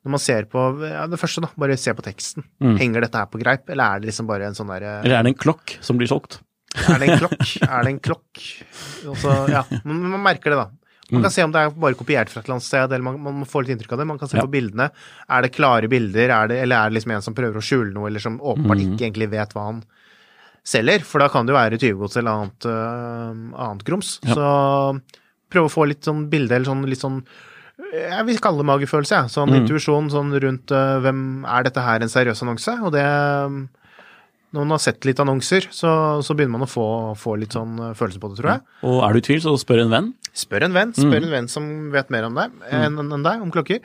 B: når man ser på ja, det første, da, bare se på teksten.
A: Mm.
B: Henger dette her på greip, eller er det liksom bare en sånn derre
A: Eller er det en klokk som blir solgt?
B: Er det en klokk? (laughs) Er det en klokk? Også, ja, man, man merker det, da. Man kan se om det er bare kopiert fra et eller annet sted, eller man, man får litt inntrykk av det. Man kan se
A: Ja.
B: på bildene. Er det klare bilder, er det, eller er det liksom en som prøver å skjule noe, eller som åpenbart
A: Mm.
B: ikke egentlig vet hva han selger? For da kan det jo være tyvegods eller annet, uh, annet grums.
A: Ja.
B: Så prøve å få litt sånn bilde, eller sånn litt sånn jeg vil kalle det magefølelse, jeg. Sånn
A: Mm.
B: intuisjon sånn rundt uh, hvem Er dette her en seriøs annonse? Og det Når man har sett litt annonser, så, så begynner man å få, få litt sånn øh, følelse på det, tror jeg.
A: Og er du i tvil, så spør en venn.
B: Spør en venn.
A: Mm.
B: Spør en venn som vet mer om deg enn enn deg, om klokker.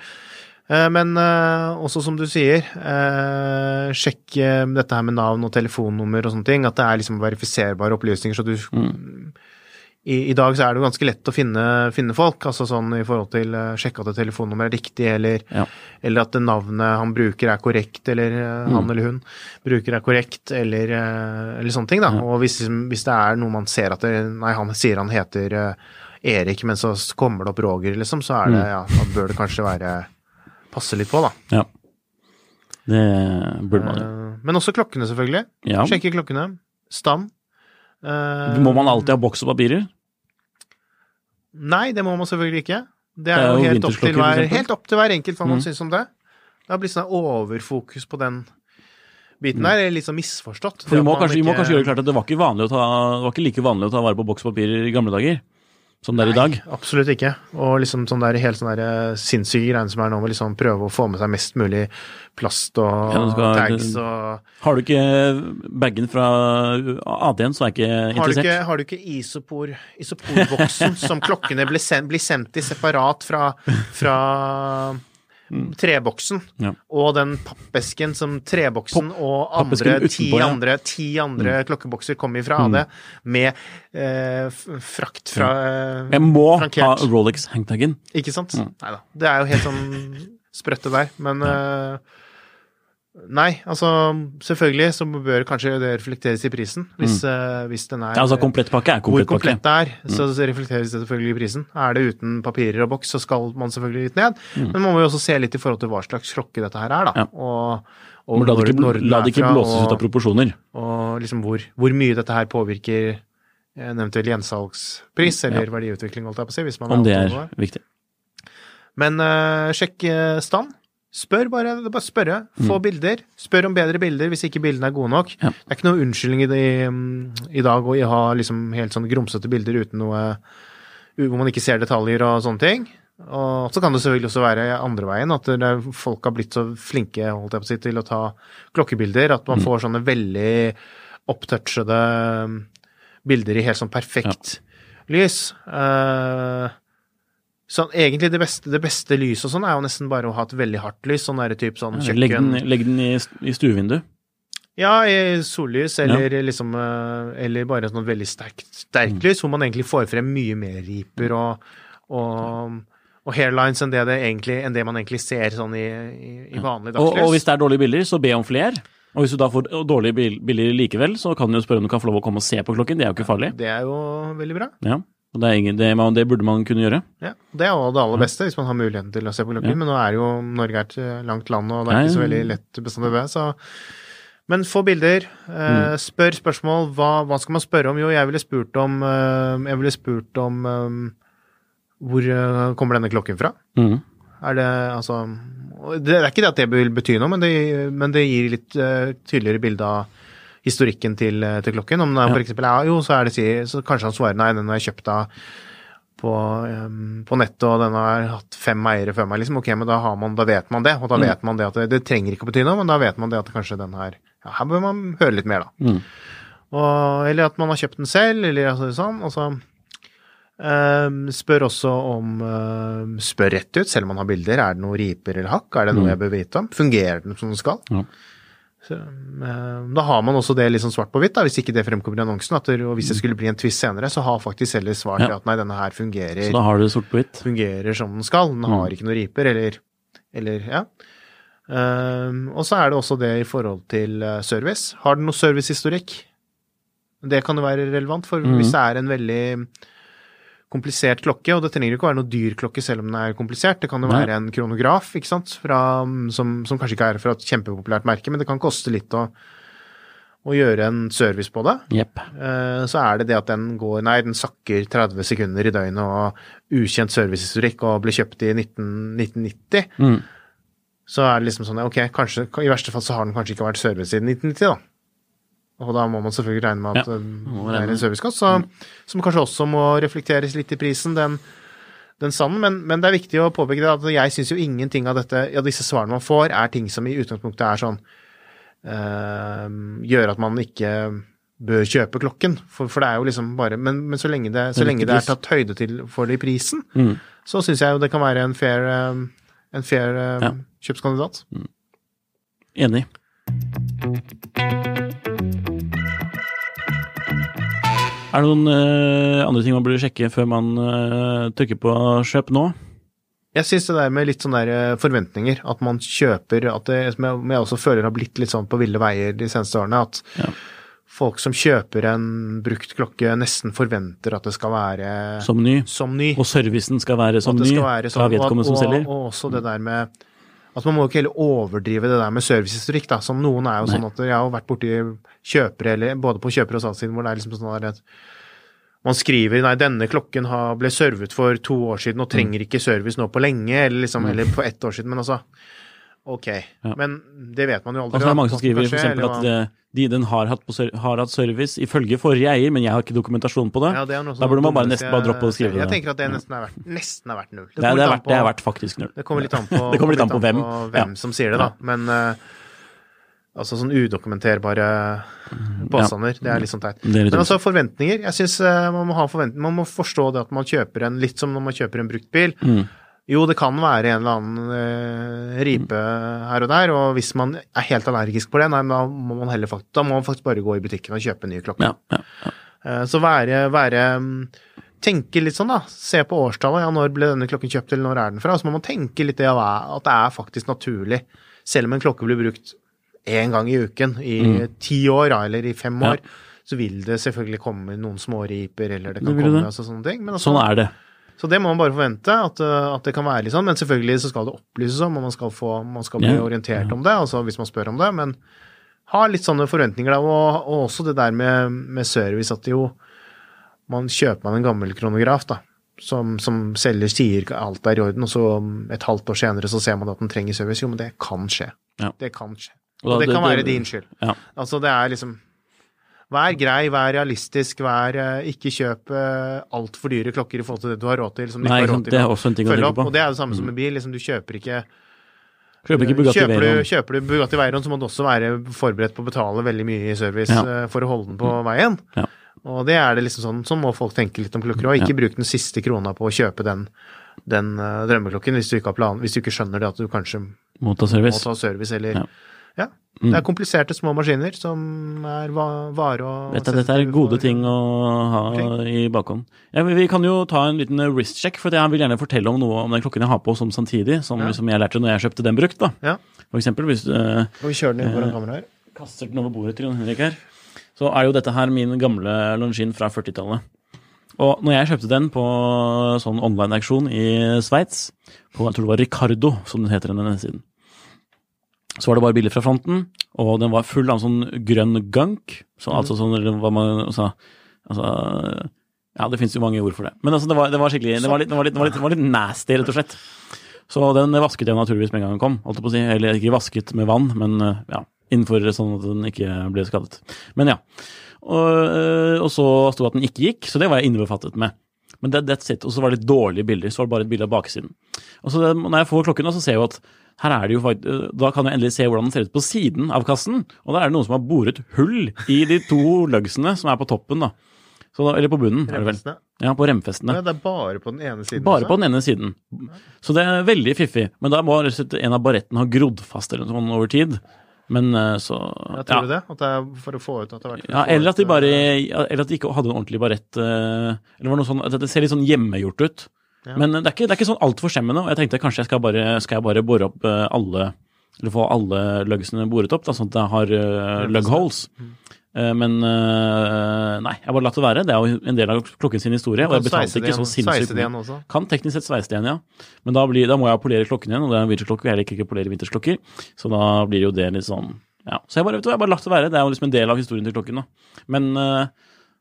B: Eh, Men eh, også som du sier, eh, sjekk dette her med navn og telefonnummer og sånne ting. At det er liksom verifiserbare opplysninger. Så du
A: Mm.
B: i, I dag så er det jo ganske lett å finne, finne folk. Altså sånn i forhold til uh, sjekke at et telefonnummer er riktig, eller,
A: Ja.
B: eller at det navnet han bruker er korrekt, eller eh,
A: Mm.
B: han eller hun bruker er korrekt, eller, uh, eller sånne ting, da.
A: Ja.
B: Og hvis, hvis det er noe man ser at det, Nei, han sier han heter Erik, men så kommer det opp Roger, liksom, så er det,
A: Mm.
B: ja, da bør det kanskje være Passe litt på, da.
A: Ja. Det burde man gjøre.
B: Eh, Men også klokkene, selvfølgelig.
A: Ja.
B: Sjekke klokkene. Stand. Eh,
A: Må man alltid ha boks og papirer?
B: Nei, det må man selvfølgelig ikke. Det
A: Det
B: er,
A: er
B: jo
A: jo
B: helt opp, hver, helt opp til hver enkelt hva man
A: Mm.
B: syns om det. Det har blitt sånn overfokus på den biten der. eller Litt sånn misforstått.
A: Mm. For vi må, kanskje, ikke... vi må kanskje gjøre det klart at det var ikke, ta, det var ikke like vanlig å ta vare på boks og papirer i gamle dager. Som det er i dag.
B: Nei, absolutt ikke. Og liksom sånn der, helt sånn der eh, sinnssyke greiene som er nå, med liksom prøve å få med seg mest mulig plast og
A: Ja, skal-
B: tags og
A: Har du ikke bagen fra AD-en, så er jeg ikke
B: Har du
A: interessert.
B: ikke, har du ikke isopor, isoporboksen som klokkene blir sendt, blir sendt i separat fra, fra treboksen?
A: Ja.
B: Og den pappesken som treboksen og
A: pappesken
B: andre, ti andre, ti andre klokkebokser kommer fra det, med eh, frakt fra eh,
A: Jeg må
B: frankert.
A: ha Rolex hangtagen.
B: Ikke sant? Nei da. Det er jo helt sånn (laughs) sprøtt det der, men eh, Nei, altså selvfølgelig så bør kanskje det reflekteres i prisen, hvis, eh, hvis den er
A: Ja, altså komplettpakke er
B: komplett
A: pakke.
B: hvor komplett det er, så så reflekteres det selvfølgelig i prisen. Er det uten papirer og boks, så skal man selvfølgelig litt ned. Men man må jo også se litt i forhold til hva slags klokke dette her er, da.
A: Ja.
B: Og, og
A: la det ikke, la det ikke blåses ut av proporsjoner.
B: Og liksom hvor, hvor mye dette her påvirker en eventuell gjensalgspris, eller verdiutvikling, holdt jeg på å si, hvis man
A: Om det er viktig.
B: Men uh, sjekk eh, stand. Spør bare. det er bare spørre. Få bilder. Spør om bedre bilder hvis ikke bildene er gode nok.
A: Mm. Ja.
B: Det er ikke noe unnskyldning i, det, mm, i dag å ha liksom helt sånn grumsete bilder uten noe Hvor man ikke ser detaljer og sånne ting. Og så kan det selvfølgelig også være andre veien, at folk har blitt så flinke holdt jeg på å si, til å ta klokkebilder at
A: Mm.
B: man får sånne veldig opptouchede mm, bilder i helt sånn perfekt lys. Eh, så egentlig det beste, det beste lyset og sånn er jo nesten bare å ha et veldig hardt lys, sånn der type sånn
A: Legg
B: kjøkken
A: den, legg den i, i stuevinduet.
B: Ja, i sollys, eller liksom eh, Eller bare sånn veldig sterkt, sterkt lys, hvor man egentlig får frem mye mer riper og, og, og hairlines enn det, det egentlig, enn det man egentlig ser sånn i, i, vanlig
A: Og,
B: dagslys.
A: og hvis det er dårlige bilder, så be om flere. Og hvis du da får dårlige bilder likevel, så kan du jo spørre om du kan få lov å komme og se på klokken. Det er jo ikke farlig.
B: Det er jo veldig bra.
A: Ja. Og det, ingen, det, man- det burde man kunne gjøre.
B: Ja, Det er jo det aller beste, hvis man har muligheten til å se på klokken.
A: Ja.
B: Men nå er jo Norge er et eh, langt land, og det er ikke så veldig lett bestandig det. Så. Men få bilder. Eh, spør spørsmål. Hva, hva skal man spørre om? Jo, jeg ville spurt om eh, Jeg ville spurt om eh, Hvor kommer denne klokken fra?
A: Mm.
B: Er det altså Det er ikke det at det vil bety noe, men det, men det gir litt tydeligere bilde av historikken til, eh, til klokken. Om den
A: Ja.
B: eksempel er jo, så er det så kanskje han svarer nei, den har jeg kjøpt av på, um, på nettet, og den har hatt fem eiere før meg, liksom. Ok, men da, har man, da vet man det, og da
A: Mm.
B: vet man det at det, det trenger ikke å bety noe, men da vet man det at kanskje den her Ja, her bør man høre litt mer, da.
A: Mm.
B: Og, eller at man har kjøpt den selv, eller altså, sånn. Og så ehm, spør også om um, Spør rett ut, selv om man har bilder. Er det noe riper eller hakk? Er det noe jeg bør vite om? Fungerer den som den skal?
A: Ja.
B: Så, ehm, da har man også det liksom svart på hvitt, da, hvis ikke det fremkommer i annonsen. At det, og hvis det skulle bli en twist senere, så har faktisk selger svart
A: Ja.
B: at nei, denne her fungerer
A: Så da har du det sort på hvitt.
B: fungerer som den skal. Den har
A: Mm.
B: ikke noen riper, eller, eller ja. Um, og så er det også det i forhold til eh, service. Har den noe servicehistorikk? Det kan jo være relevant, for
A: mm.
B: hvis det er en veldig komplisert klokke, og det trenger ikke å være noe dyr klokke selv om den er komplisert, det kan jo være en kronograf, ikke sant, fra, som, som kanskje ikke er fra et kjempepopulært merke, men det kan koste litt å, å gjøre en service på det.
A: Jepp.
B: Eh, så er det det at den går Nei, den sakker 30 sekunder i døgnet og ukjent servicehistorikk og ble kjøpt i 19, 1990.
A: Mm.
B: Så er det liksom sånn Ok, kanskje, i verste fall så har den kanskje ikke vært service siden 1990, da. Og da må man selvfølgelig regne med at
A: Ja,
B: eh, det er en servicekasse, så, som kanskje også må reflekteres litt i prisen, den, den sanden. Men, men det er viktig å påpeke det at jeg syns jo ingenting av dette, ja, disse svarene man får, er ting som i utgangspunktet er sånn øh, Gjør at man ikke bør kjøpe klokken. For, for det er jo liksom bare Men, men så, lenge det, så lenge det er tatt høyde til for det i prisen,
A: mm.
B: så syns jeg jo det kan være en fair, eh, en fair
A: Ja.
B: kjøpskandidat.
A: Enig. Er det noen uh, andre ting man burde sjekke før man uh, trykker på kjøp nå?
B: Jeg syns det der med litt sånne der eh, forventninger, at man kjøper at det, Som jeg, jeg også føler har blitt litt sånn på ville veier de seneste årene, at
A: Ja.
B: folk som kjøper en brukt klokke, nesten forventer at det skal være
A: Som ny.
B: som ny.
A: Og servicen skal være som ny
B: skal være sånn, og, og, og også det der med at man må jo ikke heller overdrive det der med servicehistorikk. da, som Noen er jo
A: Nei.
B: sånn at jeg har vært borti kjøpere, eller både på kjøper- og salgssiden, hvor det er liksom sånn at man skriver nei, denne klokken ble servet for to år siden og trenger ikke service nå på lenge, eller liksom, eller på ett år siden, men altså Ok,
A: Ja.
B: men det vet man jo aldri.
A: Altså, det
B: er
A: mange som skriver eksempel at
B: hva-
A: det, de, den har hatt, har hatt service ifølge forrige eier, men jeg har ikke dokumentasjon på det.
B: Ja, det
A: Da
B: sånn
A: burde man bare nesten bare droppe å
B: skrive
A: skrive
B: Jeg
A: det.
B: tenker at det nesten er verdt, nesten er verdt null.
A: Det, er, det, er
B: litt
A: verdt, det er faktisk null.
B: Det kommer litt an på, (laughs)
A: Det kommer litt an på hvem.
B: hvem
A: Ja.
B: som sier det, da. Men uh, altså sånn udokumenterbare påstander, det er litt sånn teit.
A: Litt
B: Men altså forventninger. Jeg syns man må ha forventninger. Man må forstå det at man kjøper en litt som når man kjøper en brukt bil.
A: Mm.
B: Jo, det kan være en eller annen eh, ripe her og der, og hvis man er helt allergisk på det, nei, da må man heller faktisk, da må man faktisk bare gå i butikken og kjøpe en ny klokke.
A: Ja, ja, ja.
B: Eh, Så være, være mm, Tenke litt sånn, da. Se på årstallet. Ja, når ble denne klokken kjøpt, eller når er den fra? Så må man tenke litt det at det er faktisk naturlig. Selv om en klokke blir brukt én gang i uken i ti år, eller i fem
A: Mm.
B: År, så vil det selvfølgelig komme noen småriper, eller det
A: Det
B: kan
A: det
B: komme
A: det.
B: altså, sånne ting. Men altså,
A: Sånn er det.
B: Så det må man bare forvente, at, uh, at det kan være litt sånn. Men selvfølgelig så skal det opplyses om, og man skal, få, man skal bli
A: Ja.
B: orientert om det, altså hvis man spør om det. Men ha litt sånne forventninger, da. Og, og også det der med, med service, at jo man Kjøper man en gammel kronograf, da, som, som selger sier alt er i orden, og så um, et halvt år senere så ser man at den trenger service. Jo, men det kan skje.
A: Ja.
B: Det kan skje.
A: Og
B: Og,
A: det,
B: det kan være
A: det-
B: din skyld.
A: Ja.
B: Altså, det er liksom Vær grei, vær realistisk, vær eh, Ikke kjøp uh, altfor dyre klokker i forhold til det du har råd til. Som du
A: Nei,
B: ikke har råd til
A: det er også en ting å tenke på. Mm.
B: Og det er det samme som med bil. Liksom, du kjøper ikke
A: Kjøper ikke Bugatti
B: kjøper, du, kjøper du Bugatti Veyron, så må du også være forberedt på å betale veldig mye i service
A: Ja.
B: eh, for å holde den på veien.
A: Ja.
B: Og det er det liksom sånn, sånn må folk tenke litt om klokker òg. Ikke
A: Ja.
B: bruk den siste krona på å kjøpe den, den eh, drømmeklokken hvis du, plan, hvis du ikke skjønner det at du kanskje må
A: Motorservice.
B: ta service eller
A: Ja.
B: Ja.
A: Mm.
B: Det er kompliserte små maskiner som er va vare og
A: Vet du, dette er gode ting å ha
B: Flink.
A: i bakhånd. Ja, vi kan jo ta en liten wrist check, for jeg vil gjerne fortelle om noe om den klokken jeg har på som samtidig, som,
B: Ja.
A: som jeg lærte når jeg kjøpte den brukt. da.
B: Ja.
A: For eksempel hvis du eh,
B: Skal vi kjøre den inn foran kameraet her?
A: kaster den over bordet til Jon Henrik her, så er jo dette her min gamle Longines fra 40-tallet. Og når jeg kjøpte den på sånn online-auksjon i Sveits, på jeg tror det var Ricardo, som den heter den nettsiden, så var det bare bilder fra fronten, og den var full av sånn grønn gunk. Så, Altså sånn hva man sa altså Ja, det fins jo mange ord for det. Men altså, det var, det var skikkelig det var, litt, det, var litt, det, var litt, det var litt nasty, rett og slett. Så den vasket jeg naturligvis med en gang den kom. Holdt jeg på å si. Eller ikke vasket med vann, men ja, innenfor sånn at den ikke ble skadet. Men ja. Og, eh, og så sto at den ikke gikk, så det var jeg innbefattet med. Men det, that's it. Og så var det litt dårlige bilder. Så var det bare et bilde av baksiden. Og så det, når jeg får klokken, så ser jeg jo at her er det jo fakt- eh, Da kan jeg endelig se hvordan den ser ut på siden av kassen. Og da er det noen som har boret hull i de to lugsene som er på toppen, da. Så da eller på bunnen, er.
B: Remfestene.
A: Ja, på remfestene.
B: Ja, det er bare på den ene siden.
A: Bare
B: også.
A: på den ene siden. Så det er veldig fiffig. Men da må en av barettene ha grodd fast eller noe sånt over tid. Men eh, så
B: Ja, tror du det? At det er for å få ut at det har vært
A: Ja, eller at de bare Eller at de ikke hadde en ordentlig barett eh, Eller var noe sånn det ser litt sånn hjemmegjort ut.
B: Ja.
A: Men det er ikke, det er ikke sånn altfor skjemmende. Og jeg tenkte kanskje jeg skal bare, skal jeg bare bore opp eh, alle Eller få alle løggsene boret opp, da, sånn at jeg har uh, lug holes.
B: Mm.
A: Eh, men eh, nei, jeg bare latt det være. Det er jo en del av klokken sin historie. Og jeg betalte ikke så sinnssykt mye. Kan teknisk sett sveise det igjen, ja. Men da, blir, da må jeg polere klokken igjen, og det er en vinterklokke. Jeg liker ikke å polere vintersklokker, så da blir jo det litt sånn Ja. Så jeg bare, vet du, jeg bare latt det være. Det er jo liksom en del av historien til klokken, da. Men eh,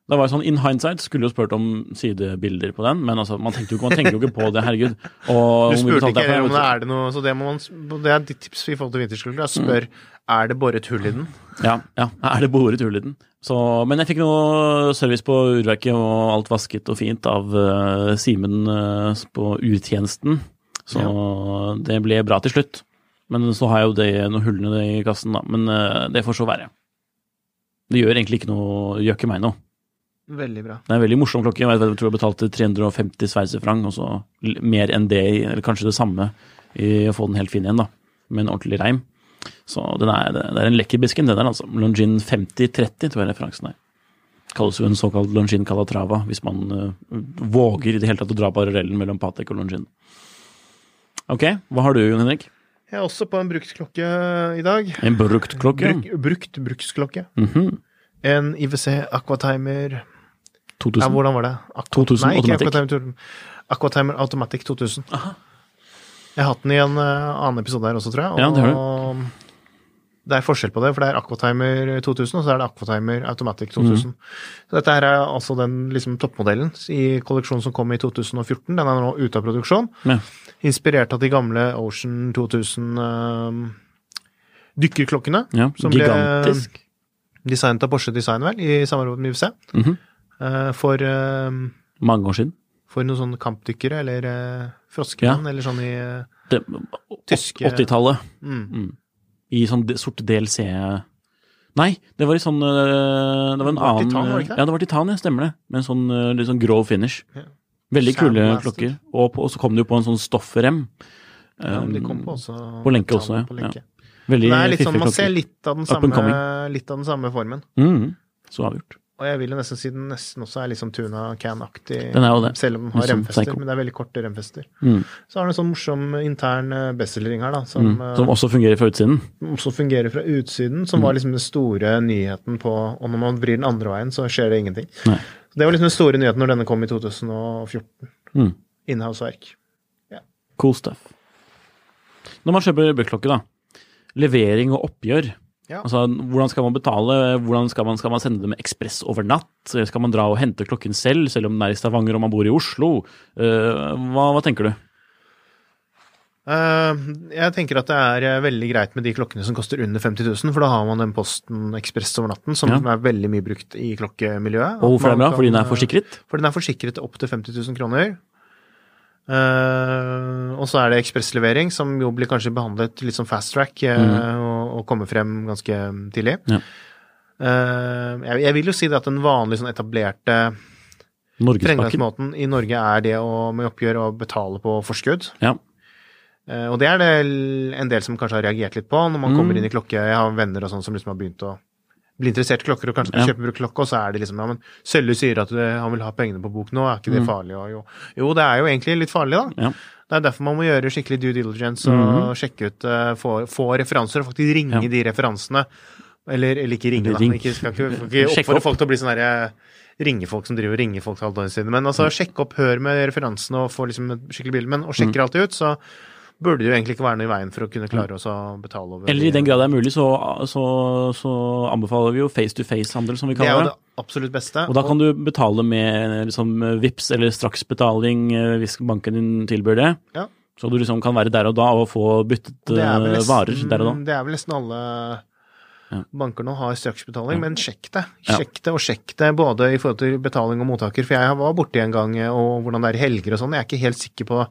A: det var jo sånn, in hindsight skulle jo spurt om sidebilder på den, men altså, man, tenkte jo, ikke- man tenker jo ikke på det, herregud. Og
B: Du spurte ikke om
A: det?
B: er det noe Så det, må man, det er ditt tips i forhold til vintersklokker. Spør Spør er det boret hull i den.
A: Ja, ja, er det boret hull i den? Så, men jeg fikk noe service på urverket og alt vasket og fint av uh, Simen uh, på urtjenesten. Så det ble bra til slutt. Men så har jeg jo det, noen hullene i kassen, da. Men uh, det får så være. Det gjør egentlig ikke noe, gjør ikke meg noe.
B: Veldig bra.
A: Det er en veldig morsom klokke. Jeg, vet, jeg tror jeg betalte 350 sveitserfranc, og så mer enn det, eller kanskje det samme, i å få den helt fin igjen, da. Med en ordentlig reim. Så den er, det er en lekker bisken, den der, altså. Longin 5030, tror jeg referansen er. Kalles jo en såkalt Longin Calatrava, hvis man uh, våger i det hele tatt å dra parallellen mellom Patek og Longin. Ok, hva har du, Jon Henrik?
B: Jeg er også på en bruktklokke i dag.
A: En brukt klokke?
B: Bruk, brukt bruksklokke.
A: Mhm.
B: En IWC Aquatimer Ja,
A: 2000?
B: hvordan var det? Aqu
A: 2000
B: Nei, ikke
A: Automatic.
B: Aquatimer, Aquatimer Automatic 2000. Jeg har hatt den i en eh, annen episode her også, tror jeg.
A: Ja, det har
B: du. Det er forskjell på det, for det er Aquatimer 2000, og så er det Aquatimer Automatic 2000. Så dette her er altså den liksom, toppmodellen i kolleksjonen som kom i 2014. Den er nå ute av produksjon.
A: Ja.
B: Inspirert av de gamle Ocean 2000 eh, dykkerklokkene.
A: Ja,
B: som ble
A: gigantisk.
B: designet av Porsche Design, vel, i samarbeid med IWC.
A: Mm
B: -hmm. uh, for, uh,
A: Mange år siden.
B: For noen sånne kampdykkere, eller uh, froskemenn, eller sånn i
A: uh,
B: Tyske-
A: 80-tallet.
B: mm.
A: Mm. I sånn de- sorte DLC Nei, det var i sånn uh, Det var en
B: Det var
A: annen
B: titan, var det ikke det?
A: Ja, det var titan, ja, stemmer det. Med en sånn litt sånn grov finish.
B: Ja.
A: Veldig kule klokker. Og, på, og så kom det jo på en sånn stoffrem.
B: Ja, men de kom
A: Um,
B: på også.
A: på lenke også, ja.
B: På lenke.
A: Veldig
B: litt sånn,
A: fiffige
B: man ser litt av, den samme, litt av den samme formen.
A: Mm, så avgjort.
B: Og jeg vil jo nesten si den nesten også er litt sånn Tuna Can-aktig. Selv om den har
A: sånn
B: remfester, men det er veldig korte remfester.
A: Mm.
B: Så har den en sånn morsom intern eh, bestselgering her, da, som,
A: Mm. Som
B: eh,
A: også fungerer fra utsiden.
B: også fungerer fra utsiden,
A: Mm.
B: som var liksom den store nyheten på Og når man vrir den andre veien, så skjer det ingenting.
A: Nei.
B: Så det var liksom den store nyheten når denne kom i 2014.
A: Mm.
B: Inhouse-verk.
A: Cool stuff. Når man kjøper bøkklokke da. Levering og oppgjør.
B: Ja.
A: Altså, hvordan skal man betale? Hvordan skal man, skal man sende det med ekspress over natt? Eller Skal man dra og hente klokken selv, selv om den er i Stavanger og man bor i Oslo? Uh, hva, hva tenker du?
B: Uh, jeg tenker at det er eh, veldig greit med de klokkene som koster under 50 000, for da har man den Posten Ekspress over natten, som
A: Ja.
B: er veldig mye brukt i klokkemiljøet.
A: Og hvorfor er det bra?
B: Kan,
A: Fordi den er forsikret?
B: Fordi den er forsikret opp til 50 000 kroner. Eh, og så er det ekspresslevering, som jo blir kanskje behandlet litt som fast track eh, og, og kommer frem ganske tidlig.
A: Mm. Ja.
B: Uh, jeg, jeg vil jo si det at den vanlige sånn etablerte fremgangsmåten i Norge er det å med oppgjør å betale på forskudd.
A: Ja.
B: Og det er det en del som kanskje har reagert litt på når man
A: Mm.
B: kommer inn i klokke. Jeg har venner og sånn som liksom har begynt å bli interessert i klokker og kanskje skal
A: Ja.
B: kjøpe klokke, og så er det liksom ja, men Sølve sier at det, han vil ha pengene på bok nå, er ikke det
A: Mm.
B: farlig? Og jo, jo, det er jo egentlig litt farlig, da.
A: Ja.
B: Det er derfor man må gjøre skikkelig due diligence og
A: Mhm.
B: sjekke ut, eh, få, få referanser og faktisk ringe
A: Ja.
B: de referansene. Eller, eller ikke ringe, da. Ikke, skal ikke, ikke oppfordre
A: opp.
B: folk til å bli sånn ringe folk som driver og ringer folk til halvdagen siden. Men altså,
A: sjekke
B: sjekk opp, hør med referansene og få liksom et skikkelig bilde. Men og sjekker alltid ut, så burde det jo egentlig ikke være noe i veien for å kunne klare oss å betale over
A: Eller i den grad det er mulig, så, så, så anbefaler vi jo face to face-handel, som vi kaller
B: Det er jo
A: det.
B: absolutt beste.
A: Og da kan du betale med liksom, VIPs eller straksbetaling eh, hvis banken din tilbyr det.
B: Ja.
A: Så du liksom kan være der og da og få byttet eh,
B: nesten-
A: varer der og da.
B: Det er vel nesten alle
A: Ja.
B: banker nå har straksbetaling,
A: Ja.
B: men sjekk det. Sjekk det, og sjekk det både i forhold til betaling og mottaker. For jeg var borti en gang, eh, og hvordan det er i helger og sånn. Jeg er ikke helt sikker på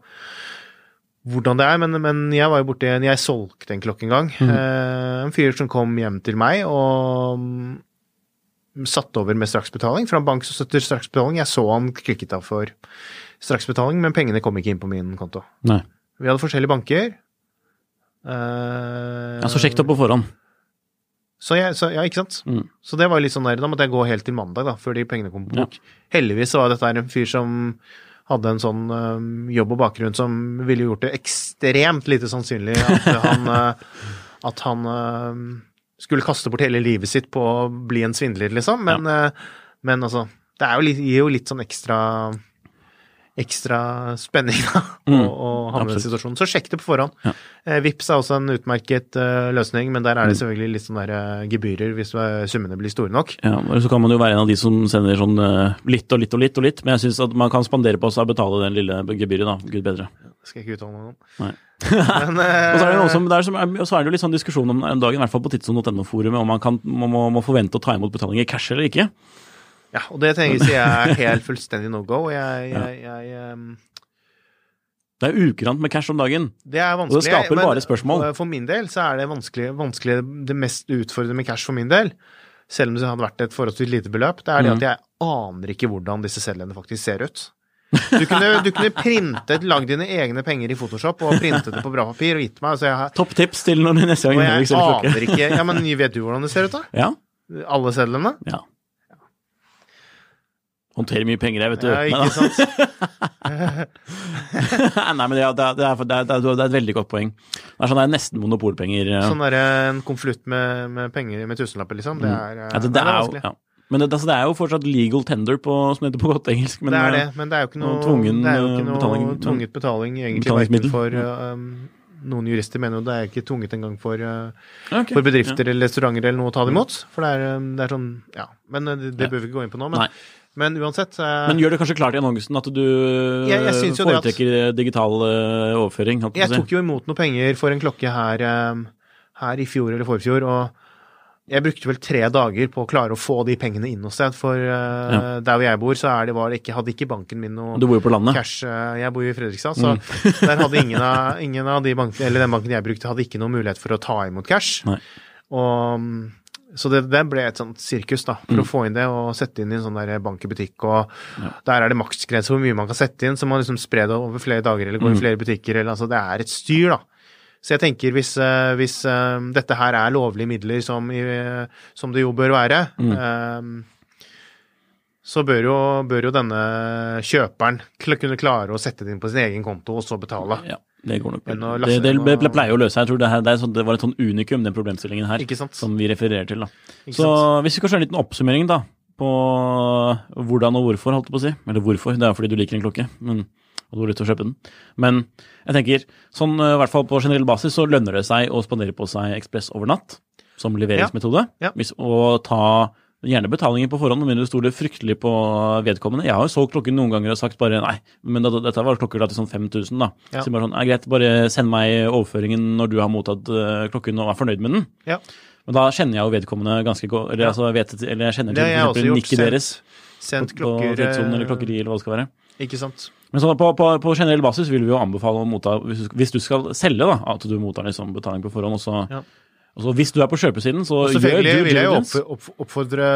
B: hvordan det er, men, men jeg var jo borti en Jeg solgte en klokke en gang.
A: Mm.
B: Eh, en fyr som kom hjem til meg og mm, satte over med straksbetaling fra en bank som støtter straksbetaling. Jeg så han klikket av for straksbetaling, men pengene kom ikke inn på min konto.
A: Nei.
B: Vi hadde forskjellige banker. Eh,
A: Ja, så sjekk det opp på forhånd.
B: så jeg, så, ja, ikke sant?
A: Mm.
B: Så det var litt sånn der, da måtte jeg gå helt til mandag, da, før de pengene kom på bok. Heldigvis var dette en fyr som hadde en sånn uh, jobb og bakgrunn som ville gjort det ekstremt lite sannsynlig at han, uh, (laughs) at han uh, skulle kaste bort hele livet sitt på å bli en svindler, liksom. Men, øh, men altså, det jo litt, gir jo litt sånn ekstra ekstra spenning da, å,
A: og,
B: å havne i situasjonen. Så sjekk det på forhånd.
A: Ja.
B: Eh, Vips er også en utmerket uh, løsning, men der er det selvfølgelig litt sånne der, uh, gebyrer hvis uh, summene blir store nok.
A: Ja, og så kan man jo være en av de som sender sånn litt og litt og litt og litt, men jeg syns at man kan spandere på seg å betale den lille gebyret, da. Gud bedre.
B: Det skal jeg ikke uttale meg om.
A: Nei. (laughs)
B: Men, (laughs)
A: Og så er det noe som, er, er, og så er det jo litt sånn diskusjon om dagen, i hvert fall på tidsson.no-forumet, om man kan, man må, må forvente å ta imot betaling i cash eller ikke.
B: Ja, og det tenker jeg er helt fullstendig no go. Jeg, jeg, jeg, um...
A: Det er ukurant med cash om dagen.
B: det er vanskelig.
A: Og det skaper bare spørsmål.
B: For, min del så er det vanskelig, vanskelig Det mest utfordrende med cash for min del, selv om det hadde vært et forholdsvis lite beløp, det er det
A: Mm.
B: at jeg aner ikke hvordan disse sedlene faktisk ser ut. Du kunne, du kunne printet, lagd dine egne penger i Photoshop og printet det på bra papir og gitt meg. Altså jeg,
A: Topptips til du neste gang
B: og jeg aner ikke Ja, men vet du hvordan det ser ut, da?
A: Ja,
B: Alle sedlene?
A: ja. Håndterer mye penger, jeg, vet du.
B: Ja, ikke sant?
A: Nei, men det er, det, er, det, er, det, er, det er et veldig godt poeng. Det er sånn det er nesten monopolpenger. Sånn
B: Sånn derre en konvolutt med, med penger med tusenlapper, liksom. Det er,
A: Mm. Ja, det, det er
B: vanskelig.
A: ja. Men det, altså, det er jo fortsatt legal tender, på, som det heter på godt engelsk. Men,
B: det er det,
A: eh,
B: men det er jo ikke
A: noe tvungen,
B: det er jo
A: eh,
B: ikke noe
A: betaling,
B: tvunget betaling, egentlig, for um, noen jurister mener jo det er ikke tvunget engang for,
A: uh, okay,
B: for bedrifter eller restauranter eller noe å ta det imot. For det er, eh, det er sånn Ja. Men eh, det, det
A: Ja.
B: bør vi ikke gå inn på nå. Men,
A: Nei.
B: Men uansett
A: Men gjør det kanskje klart i annonsen at du
B: Jeg- jeg foretrekker at-
A: digital eh, overføring?
B: Jeg tok jo imot noe penger for en klokke her, eh, her i fjor eller forfjor, og jeg brukte vel tre dager på å klare å få de pengene inn noe sted, For eh,
A: Ja.
B: der hvor jeg bor, så det, var ikke, hadde ikke banken min noe
A: Du bor jo på landet.
B: cash. Jeg bor jo i Fredrikstad, så (laughs) der hadde ingen av, ingen av de bankene, eller den banken jeg brukte, hadde ikke noen mulighet for å ta imot cash.
A: Nei.
B: Og, mm, så det, det ble et sånt sirkus, da, for å få inn det og sette inn i en sånn der bank i butikk. Og der er det maksgrense hvor mye man kan sette inn, så man liksom sprer det over flere dager eller går i flere butikker. Eller, altså, det er et styr, da. Så jeg tenker hvis, eh, hvis eh, dette her er lovlige midler, som, i, som det jo bør være, eh, så bør jo, bør jo denne kjøperen kunne klare å sette det inn på sin egen konto og så betale.
A: Ja, det går nok bra. Det, Det,
B: det,
A: det pleier å løse seg. Jeg tror det, her, det, er sånn, det var et sånn unikum, den problemstillingen her, som vi refererer til. da. Så hvis vi kan kjøre en liten oppsummering da, på hvordan og hvorfor, holdt jeg på å si. Eller hvorfor, det er jo fordi du liker en klokke. men og du har lyst til å kjøpe den. Men jeg tenker, sånn eh, i hvert fall på generell basis så lønner det seg å spandere på seg Ekspress over natt, som leveringsmetode.
B: Ja.
A: Hvis, og ta gjerne betalingen på forhånd, med mindre du stoler fryktelig på vedkommende. Jeg har jo solgt klokken noen ganger og sagt bare nei, men da, dette var klokker til sånn 5000, da.
B: Ja.
A: Så bare sånn, ja, greit, bare send meg overføringen når du har mottatt eh, klokken og er fornøyd med den.
B: Ja.
A: Men da kjenner jeg jo vedkommende ganske godt, eller, altså, vet, eller jeg kjenner
B: Det
A: til eksempel nikket deres
B: Sendt
A: på
B: klokker
A: Tidssonen eller
B: eh,
A: klokkeri eller hva det skal være.
B: Ikke sant?
A: Men så på, på, på generell basis vil vi jo anbefale å motta, hvis du skal selge, da, at du mottar liksom betaling på forhånd. Og så,
B: Ja.
A: Og så hvis du er på kjøpesiden, så
B: Og
A: diligence.
B: selvfølgelig vil jeg jo opp, opp, oppfordre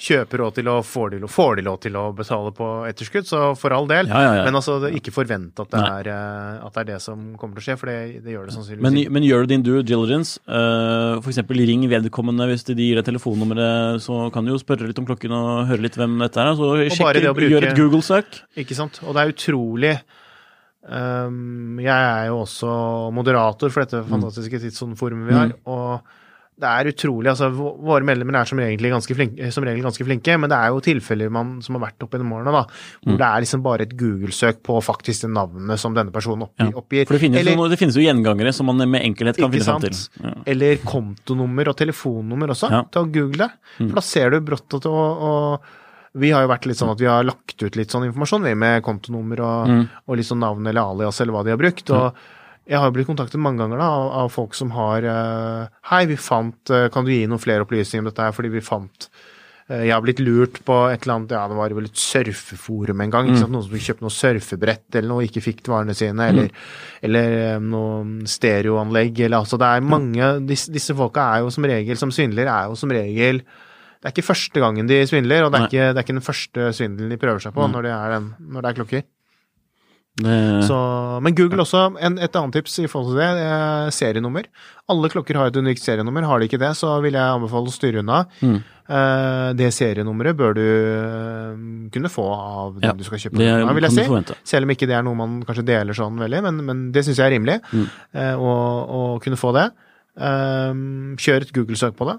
B: kjøper òg til å får de, får de lov til å betale på etterskudd, så for all del.
A: Ja, ja, ja.
B: Men altså, ikke forvent at det, er, eh, at det er det som kommer til å skje, for det, det gjør det sannsynligvis
A: Men, men gjør du din due diligence, uh, f.eks. ring vedkommende hvis de gir deg telefonnummeret, så kan du jo spørre litt om klokken og høre litt hvem dette er. Så sjekk,
B: å bruke-
A: gjør et Google-søk.
B: Ikke sant? Og det er utrolig ehm, Jeg er jo også moderator for dette fantastiske tidssoneforumet vi har, og det er utrolig. altså Våre medlemmer er som regel ganske flinke, som regel ganske flinke men det er jo tilfeller man, som har vært opp gjennom årene, da, hvor det er liksom bare et Google-søk på faktisk det navnet som denne personen oppgir.
A: Ja.
B: oppgir.
A: For det finnes,
B: Eller-
A: jo, det finnes jo gjengangere som man med enkelhet kan finne fram til. Ja.
B: Eller kontonummer og telefonnummer også,
A: Ja. Mm.
B: til å google. For da ser du brått at og, og vi har jo vært litt sånn at vi har lagt ut litt sånn informasjon, vi, med kontonummer og,
A: Mm.
B: og litt sånn navn eller alias eller hva de har brukt. Og jeg har blitt kontaktet mange ganger da, av, folk som har eh, Hei, vi fant eh, Kan du gi noen flere opplysninger om dette her, fordi vi fant eh, jeg har blitt lurt på et eller annet, ja, det var vel et surfeforum en gang. sant? Noen som kjøpte noe surfebrett eller noe, ikke fikk varene sine, eller, eller eh, noe stereoanlegg. Eller, altså, det er mange, disse, disse folka er jo som regel, som svindler, er jo som regel Det er ikke første gangen de svindler, og det er, ikke, det er ikke den første svindelen de prøver seg på når det er, den, når det er klokker.
A: Det,
B: Så, men Google også, en, et annet tips i forhold til det, er serienummer. Alle klokker har et unikt serienummer. Har de ikke det, så vil jeg anbefale å styre unna.
A: Mm.
B: Eh, det serienummeret bør du eh, kunne få av den
A: Ja,
B: du skal kjøpe.
A: det
B: er, vil jeg si.
A: forvente.
B: Selv om ikke det er noe man kanskje deler sånn veldig, men, men det syns jeg er rimelig
A: Mm.
B: eh, å, å kunne få det. Eh, kjør et Google-søk på det.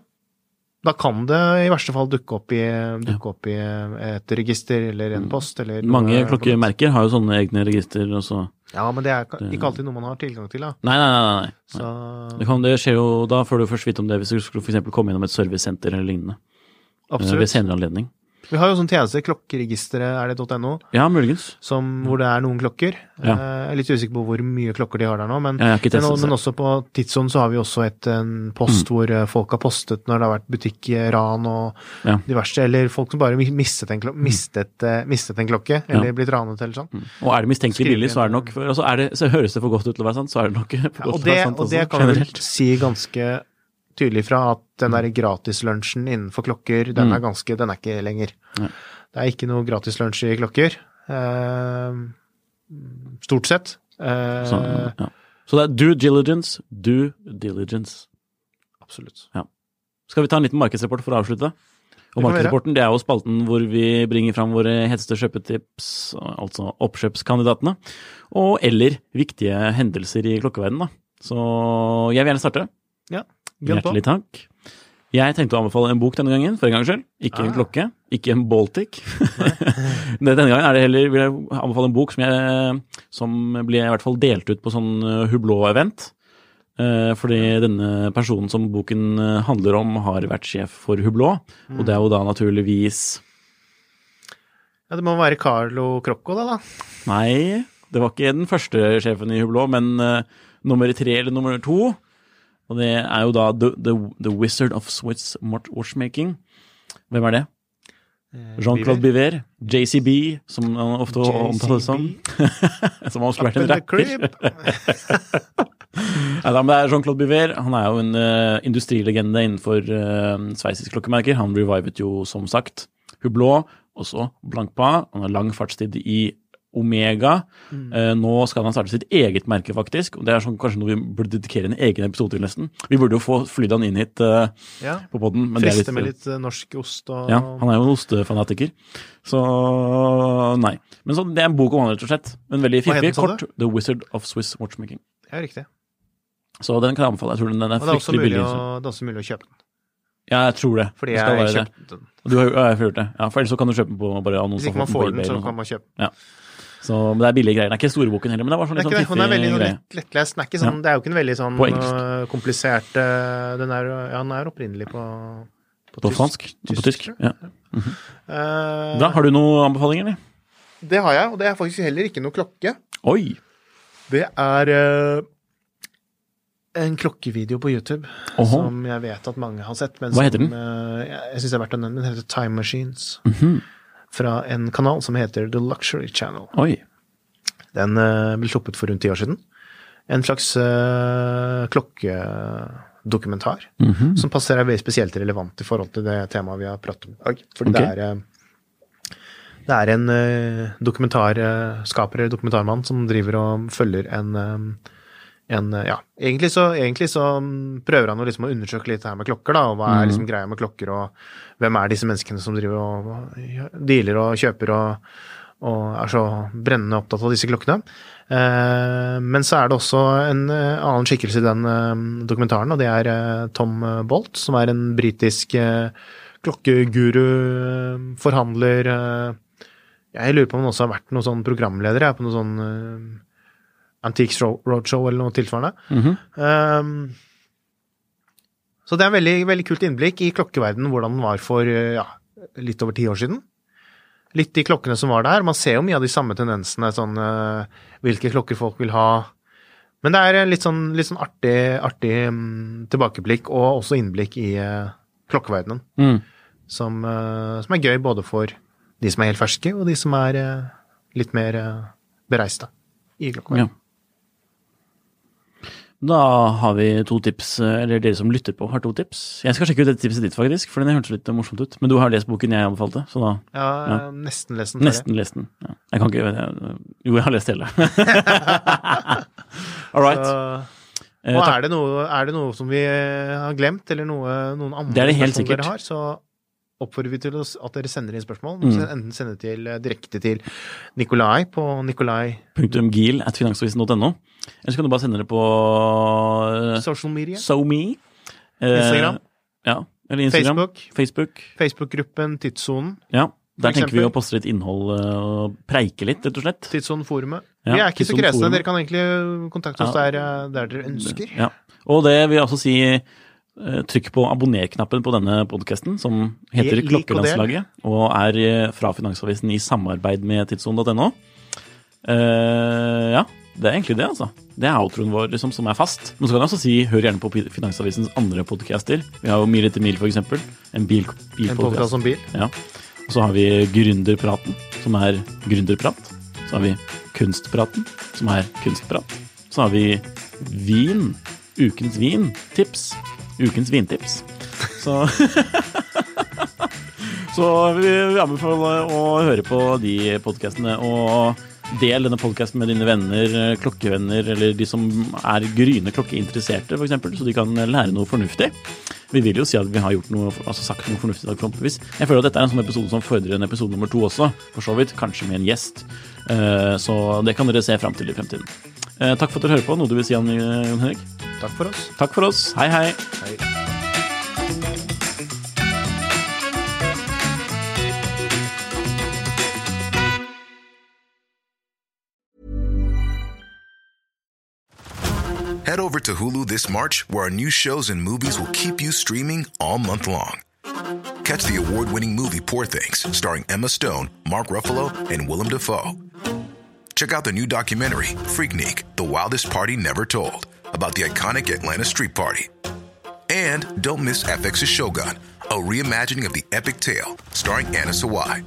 B: Da kan det i verste fall dukke opp i, dukke opp i et register eller en post. Eller noe-
A: Mm. Mange klokkemerker har jo sånne egne register. Og så.
B: Ja, men det er ikke alltid noe man har tilgang til. da.
A: Nei, nei, nei. nei.
B: Så
A: Det, kan, det skjer jo, Da får du først vite om det hvis du skulle for komme innom et servicesenter eller lignende. Absolutt. Ved senere anledning.
B: Vi har jo sånn tjeneste, klokkeregisteret er det .no,
A: Ja, muligens.
B: som, hvor det er noen klokker.
A: Ja.
B: Eh, Jeg er litt usikker på hvor mye klokker de har der nå, men,
A: Ja, testet,
B: men,
A: men
B: også på Tidsson så har vi også et, en post hvor eh, folk har postet når det har vært butikkran og
A: Ja.
B: diverse, eller folk som bare mistet en, klok mistet, eh, mistet en klokke, eller blitt ranet eller sånn.
A: Og er det mistenkelig billig, så er det nok for, altså er det, så Høres det for godt ut til å være sant, så er det nok (laughs) for godt
B: Og
A: til å være sant.
B: og det
A: også,
B: kan vi si ganske tydelig fra at den der gratislunsjen innenfor klokker, den er ganske, den er ikke lenger.
A: Mm. Nei.
B: Det er ikke noe gratislunsj i klokker. Eh, stort sett. Eh,
A: Så, ja. så det er due diligence, due diligence.
B: Absolutt.
A: Skal vi ta en liten markedsrapport for å avslutte? Og. Markedsrapporten det er jo spalten hvor vi bringer fram våre heteste kjøpetips, altså oppkjøpskandidatene, og eller viktige hendelser i klokkeverdenen. Så jeg vil gjerne starte.
B: Ja.
A: Hjertelig takk. Jeg tenkte å anbefale en bok denne gangen, for en gangs skyld. Ikke en
B: Ah.
A: klokke, ikke en Baltic. (laughs) denne gangen er det heller, vil jeg anbefale en bok som, jeg, som ble i hvert fall delt ut på sånn uh, Hublot-event. Eh, fordi denne personen som boken eh, handler om, har vært sjef for Hublot. Og det er jo da naturligvis
B: Ja, det må være Carlo Crocco, da, da.
A: Nei, det var ikke den første sjefen i Hublot, men eh, nummer tre eller nummer to. Og det er jo da The, the, the Wizard of Swiss Watchmaking. Hvem er det? Jean-Claude Biver. JCB, som han ofte omtales som. (laughs) som han skulle vært en rapper. (laughs) Nei, da, men det er Jean-Claude Biver. Han er jo en uh, industrilegende innenfor uh, sveitsiske klokkemerker. Han revivet jo, som sagt, Hublot, også Blankpa. Han har lang fartstid i Omega. Eh, nå skal han starte sitt eget merke, faktisk. og Det er sånn, kanskje noe vi burde dedikere en egen episode til, nesten. Vi burde jo få flydd han inn hit uh,
B: Ja.
A: på poden.
B: Frister med
A: litt,
B: litt eh, norsk ost og
A: ja, han er jo en ostefanatiker. Så nei. Men så, det er en bok om han, rett og slett. En veldig fiffig, kort. The Wizard of Swiss Watchmaking.
B: Ja, riktig.
A: Så den kan jeg anbefale. Jeg tror den, den er fryktelig billig.
B: Og det er også mulig å kjøpe den.
A: Ja, jeg tror det.
B: Fordi jeg
A: har
B: kjøpt den.
A: Du har, ja, jeg har gjort det. Ja, for ellers så kan du kjøpe den på bare
B: Hvis ikke man får den, så kan man kjøpe den.
A: Så men det er billige greier. Det er ikke store boken heller, men det var sånn litt
B: er
A: sånn
B: er veldig
A: fiffig greie.
B: lettlest. Den er ikke sånn, Det er jo ikke en veldig sånn øh, komplisert øh, Den er, ja, den er opprinnelig på, på,
A: På
B: tysk.
A: fransk Tysk, på tysk.
B: Ja.
A: Ja.
B: uh,
A: da, Har du noen anbefalinger, eller?
B: Det har jeg, og det er faktisk heller ikke noe klokke.
A: Oi!
B: Det er uh, en klokkevideo på YouTube
A: Oho.
B: som jeg vet at mange har sett. Men
A: Hva heter den?
B: øh, jeg jeg syns det er verdt å nevne. Den heter Time Machines.
A: Mhm.
B: Fra en kanal som heter The Luxury Channel.
A: Oi.
B: Den øh, ble sluppet for rundt ti år siden. En slags uh, klokkedokumentar.
A: Mhm.
B: Som passer er veldig spesielt relevant i forhold til det temaet vi har pratet om i dag. Fordi
A: okay.
B: det er eh, det er en eh, dokumentarskaper eller dokumentarmann som driver og følger en, eh, en eh, Ja, egentlig så, egentlig så mm, prøver han å liksom å undersøke litt her med klokker, da, og hva er liksom greia med klokker, og hvem er disse menneskene som driver og dealer og kjøper og, og er så brennende opptatt av disse klokkene. Eh, men så er det også en eh, annen skikkelse i den eh, dokumentaren, og det er Tom Bolt, som er en britisk eh, klokkeguru, forhandler eh, Jeg lurer på om han også har vært noen sånn programleder jeg, på noe sånn Antiques Roadshow eller noe tilsvarende.
A: Mhm.
B: Um, så det er en veldig, veldig kult innblikk i klokkeverdenen, hvordan den var for ja, litt over ti år siden. Litt de klokkene som var der. Man ser jo mye av de samme tendensene, sånn uh, hvilke klokker folk vil ha. Men det er litt sånn, litt sånn artig, artig um, tilbakeblikk, og også innblikk i uh, klokkeverdenen.
A: Mm.
B: Som, uh, som er gøy både for de som er helt ferske, og de som er litt mer bereiste i klokkeverdenen.
A: Ja. Da har vi to tips, eller dere som lytter på har to tips. Jeg skal sjekke ut det tipset ditt, faktisk, for den hørtes litt morsomt ut. Men du har lest boken jeg anbefalte, så da
B: Ja,
A: Ja.
B: nesten lest den.
A: nesten lest den. Ja. Jeg kan ikke jeg, Jo, jeg har lest hele. (laughs) All right.
B: Så-
A: Eh,
B: Og er det, noe, er det noe som vi har glemt, eller noe, noen andre
A: Det det sikkert.
B: dere har, så oppfordrer vi til at dere sender inn spørsmål.
A: Mm.
B: Enten sende til, eh, direkte til Nikolai på Nikolai
A: Gil at finansavisen.no. Eller så kan du bare sende det på uh,
B: social media,
A: SoMe. Eh,
B: Instagram.
A: Ja, eller Instagram.
B: Facebook,
A: Facebook.
B: Facebook-gruppen Tidssonen,
A: Ja. Der tenker vi å poste litt innhold eh, og preike litt, rett og slett.
B: Tidssonen-forumet.
A: Ja,
B: vi er ikke så kresne, dere kan egentlig kontakte oss
A: Ja.
B: der, eh, der dere ønsker.
A: Ja. Og det vil jeg også si eh, trykk på abonner-knappen på denne podkasten, som heter
B: Lik og.
A: Klokkelandslaget, og er eh, fra Finansavisen i samarbeid med tidssonen.no. Uh, ja, det er egentlig det, altså. Det er outroen vår liksom, som er fast. Men så kan jeg også si hør gjerne på Finansavisens andre podcaster. Vi har jo Mil etter mil, for eksempel. En bil, bilpodkast.
B: podkast om bil.
A: Ja. Og så har vi Gründerpraten, som er gründerprat. Så har vi Kunstpraten, som er kunstprat. Så har vi Vin, ukens vin-tips. Ukens vintips. Så (laughs) Så vi vi anbefaler å høre på de podkastene, og del denne podkasten med dine venner, klokkevenner, eller de som er gryende klokkeinteresserte, f.eks., så de kan lære noe fornuftig. Vi vil jo si at vi har noe, altså sagt noe fornuftig i dag, forhåpentligvis. Jeg føler at dette er en sånn episode som fordrer en episode nummer to også, for så vidt. Kanskje med en gjest. Eh, Så det kan dere se fram til i fremtiden. Eh, Takk for at dere hører på. Noe du vil si, Jan Henrik?
B: Takk for oss.
A: Takk for oss. Hei, hei.
B: Hei.
D: Head over to Hulu this March, where our new shows and movies will keep you streaming all month long. Catch the award winning movie Poor Things, starring Emma Stone, Mark Ruffalo, and Willem Dafoe. Check out the new documentary, Freaknik The Wildest Party Never Told, about the iconic Atlanta Street Party. And don't miss FX's Shogun, a reimagining of the epic tale, starring Anna Sawai.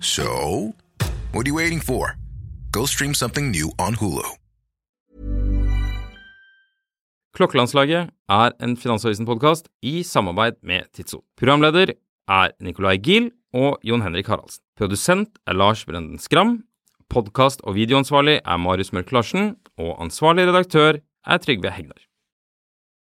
D: So, what are you waiting for? Go stream something new on Hulu.
E: Klokkelandslaget er en Finansavisen-podkast i samarbeid med Tidso. Programleder er Nicolai Giel og Jon Henrik Haraldsen. Produsent er Lars Brenden Skram. Podkast- og videoansvarlig er Marius Mørk Larsen. Og ansvarlig redaktør er Trygve Hegnar.